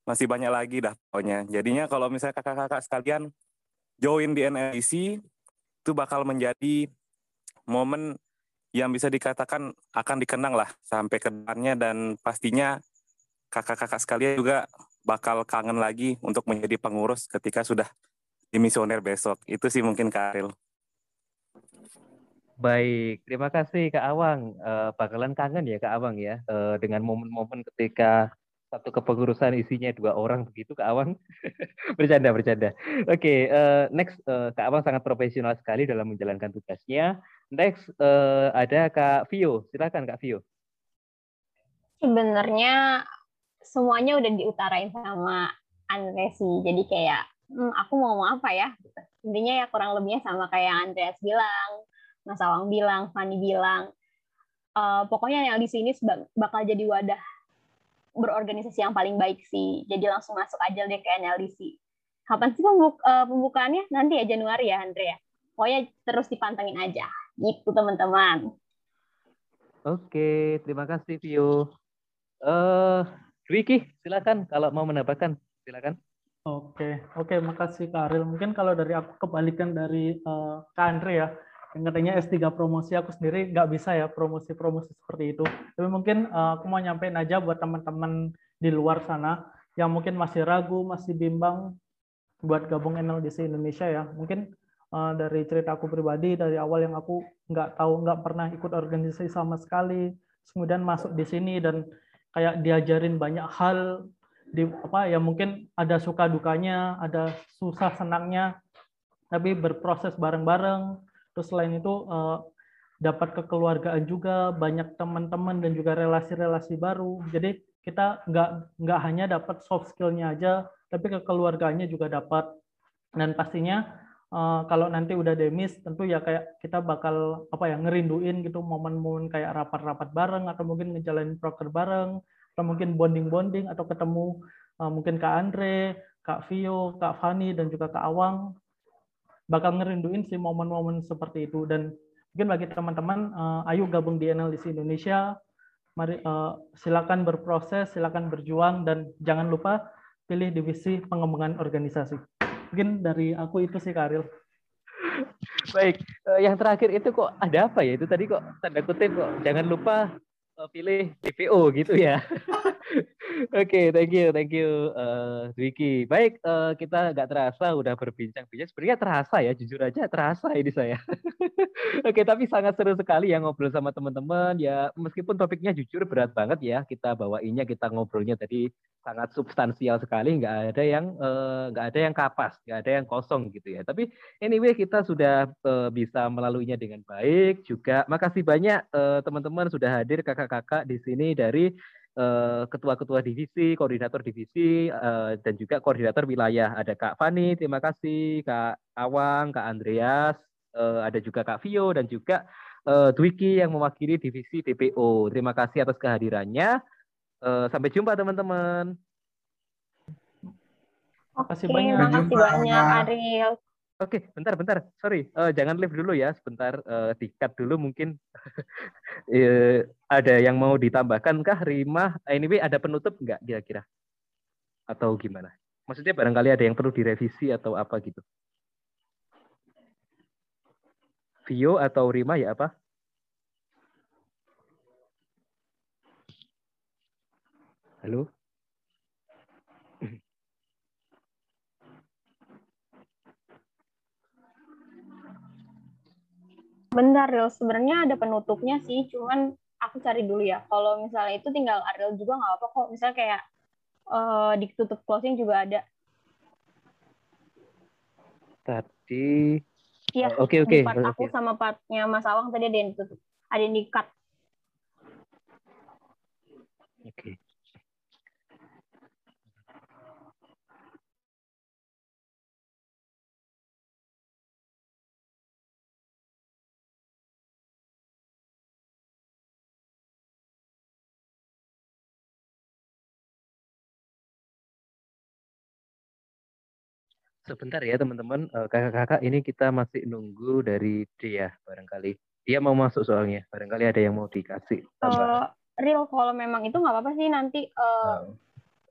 masih banyak lagi dah pokoknya. Jadinya kalau misalnya kakak-kakak sekalian join di NLC itu bakal menjadi momen yang bisa dikatakan akan dikenang lah sampai ke depannya dan pastinya kakak-kakak sekalian juga bakal kangen lagi untuk menjadi pengurus ketika sudah dimisioner besok. Itu sih mungkin Karil. Baik, terima kasih Kak Awang. Uh, bakalan kangen ya Kak Awang ya uh, dengan momen-momen ketika satu kepengurusan isinya dua orang begitu Kak Awang. bercanda, bercanda. Oke, okay, uh, eh, next uh, Kak Awang sangat profesional sekali dalam menjalankan tugasnya. Next uh, ada Kak Vio. Silakan Kak Vio. Sebenarnya semuanya udah diutarain sama Andre sih. Jadi kayak hmm, aku mau ngomong apa ya? Intinya ya kurang lebihnya sama kayak Andreas bilang, Mas Awang bilang, Fanny bilang. Uh, pokoknya yang di sini bakal jadi wadah berorganisasi yang paling baik sih. Jadi langsung masuk aja deh ke NLDC. Kapan sih pembuk uh, pembukaannya? Nanti ya Januari ya Andre ya. Pokoknya terus dipantengin aja. Gitu teman-teman. Oke, terima kasih Vio. Uh, Wiki, silakan kalau mau menambahkan, silakan. Oke, oke, makasih Kak Aril. Mungkin kalau dari aku kebalikan dari uh, Kak Andre ya, yang katanya S3 promosi aku sendiri nggak bisa ya promosi-promosi seperti itu. Tapi mungkin uh, aku mau nyampein aja buat teman-teman di luar sana yang mungkin masih ragu, masih bimbang buat gabung NLDC Indonesia ya. Mungkin uh, dari cerita aku pribadi dari awal yang aku nggak tahu, nggak pernah ikut organisasi sama sekali, kemudian masuk di sini dan kayak diajarin banyak hal di apa ya mungkin ada suka dukanya, ada susah senangnya, tapi berproses bareng-bareng Terus selain itu uh, dapat kekeluargaan juga, banyak teman-teman dan juga relasi-relasi baru. Jadi kita nggak nggak hanya dapat soft skillnya aja, tapi kekeluargaannya juga dapat. Dan pastinya uh, kalau nanti udah demis, tentu ya kayak kita bakal apa ya ngerinduin gitu momen-momen kayak rapat-rapat bareng atau mungkin ngejalanin proker bareng atau mungkin bonding-bonding atau ketemu uh, mungkin Kak Andre, Kak Vio, Kak Fani dan juga Kak Awang bakal ngerinduin sih momen-momen seperti itu dan mungkin bagi teman-teman uh, ayo gabung di NLDC Indonesia mari uh, silakan berproses, silakan berjuang dan jangan lupa pilih divisi pengembangan organisasi. Mungkin dari aku itu sih Karil. Baik, uh, yang terakhir itu kok ada apa ya? Itu tadi kok tanda kutip kok jangan lupa pilih DPO gitu ya. Oke, okay, thank you, thank you, uh, Dwiki. Baik, uh, kita nggak terasa udah berbincang-bincang. Sebenarnya terasa ya, jujur aja terasa ini saya. Oke, okay, tapi sangat seru sekali ya ngobrol sama teman-teman. Ya, meskipun topiknya jujur berat banget ya, kita bawainnya, kita ngobrolnya tadi sangat substansial sekali. Nggak ada yang uh, ada yang kapas, nggak ada yang kosong gitu ya. Tapi anyway, kita sudah uh, bisa melaluinya dengan baik. Juga makasih banyak teman-teman sudah hadir kakak-kakak di sini dari Eh, ketua-ketua divisi, koordinator divisi, uh, dan juga koordinator wilayah. Ada Kak Fani, terima kasih, Kak Awang, Kak Andreas, uh, ada juga Kak Vio, dan juga uh, Dwiki yang mewakili divisi DPO. Terima kasih atas kehadirannya. Uh, sampai jumpa teman-teman. Terima kasih banyak. Terima kasih banyak, Ariel. Oke, bentar, bentar. Sorry, uh, jangan live dulu ya. Sebentar, uh, di-cut dulu mungkin. uh, ada yang mau ditambahkan kah, Rima? Anyway, ada penutup nggak kira-kira? Atau gimana? Maksudnya barangkali ada yang perlu direvisi atau apa gitu? Vio atau Rima ya apa? Halo? Bentar, Ril. Sebenarnya ada penutupnya sih, cuman aku cari dulu ya. Kalau misalnya itu tinggal Ariel juga nggak apa kok. Misalnya kayak uh, ditutup closing juga ada. Tadi. Iya. Oke oke. Part aku sama partnya Mas Awang tadi ada yang ditutup, ada yang di cut. Oke. Okay. Sebentar ya teman-teman, uh, kakak-kakak ini kita masih nunggu dari dia barangkali. Dia mau masuk soalnya, barangkali ada yang mau dikasih. Uh, real kalau memang itu nggak apa-apa sih nanti uh, oh.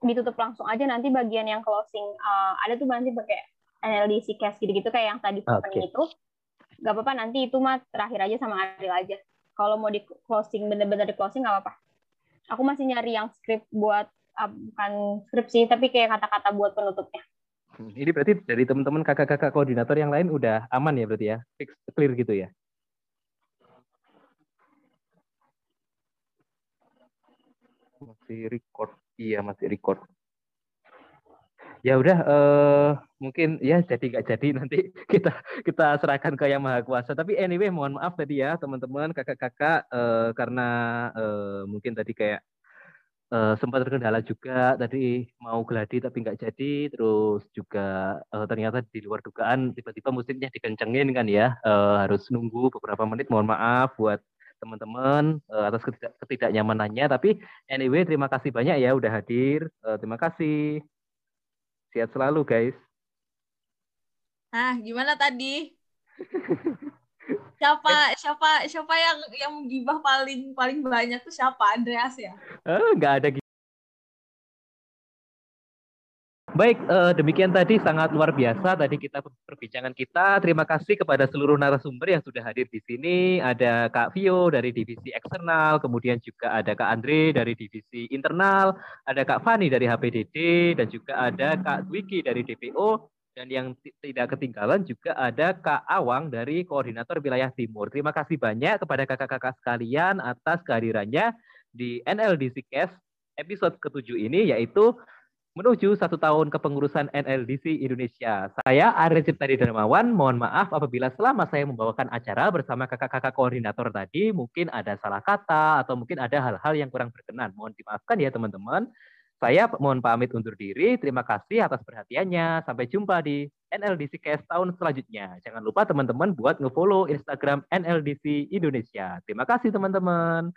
ditutup langsung aja nanti bagian yang closing uh, ada tuh nanti pakai NLDC cash gitu-gitu kayak yang tadi okay. itu nggak apa-apa nanti itu mah terakhir aja sama Ariel aja. Kalau mau di closing bener-bener di closing nggak apa-apa. Aku masih nyari yang script buat uh, bukan script sih tapi kayak kata-kata buat penutupnya. Hmm, ini berarti dari teman-teman kakak-kakak koordinator yang lain udah aman ya berarti ya, fix clear gitu ya? Masih record, iya masih record. Ya udah, uh, mungkin ya jadi nggak jadi nanti kita kita serahkan ke yang maha kuasa. Tapi anyway, mohon maaf tadi ya teman-teman kakak-kakak uh, karena uh, mungkin tadi kayak uh, sempat terkendala juga tadi mau geladi tapi nggak jadi terus juga uh, ternyata di luar dugaan tiba-tiba musiknya dikencengin kan ya. Uh, harus nunggu beberapa menit mohon maaf buat teman-teman uh, atas ketidak ketidaknyamanannya. Tapi anyway terima kasih banyak ya udah hadir. Uh, terima kasih. Sehat selalu guys. Nah gimana tadi siapa siapa siapa yang yang gibah paling paling banyak tuh siapa Andreas ya? Eh, nggak ada Baik, uh, demikian tadi sangat luar biasa tadi kita perbincangan kita. Terima kasih kepada seluruh narasumber yang sudah hadir di sini. Ada Kak Vio dari divisi eksternal, kemudian juga ada Kak Andre dari divisi internal, ada Kak Fani dari HPDD, dan juga ada Kak Dwiki dari DPO, dan yang tidak ketinggalan juga ada Kak Awang dari Koordinator Wilayah Timur. Terima kasih banyak kepada kakak-kakak sekalian atas kehadirannya di NLDC Cast episode ketujuh ini, yaitu menuju satu tahun kepengurusan NLDC Indonesia. Saya Ariel Ciptadi Darmawan, mohon maaf apabila selama saya membawakan acara bersama kakak-kakak koordinator tadi mungkin ada salah kata atau mungkin ada hal-hal yang kurang berkenan. Mohon dimaafkan ya teman-teman. Saya mohon pamit undur diri. Terima kasih atas perhatiannya. Sampai jumpa di NLDC Cast tahun selanjutnya. Jangan lupa teman-teman buat nge-follow Instagram NLDC Indonesia. Terima kasih teman-teman.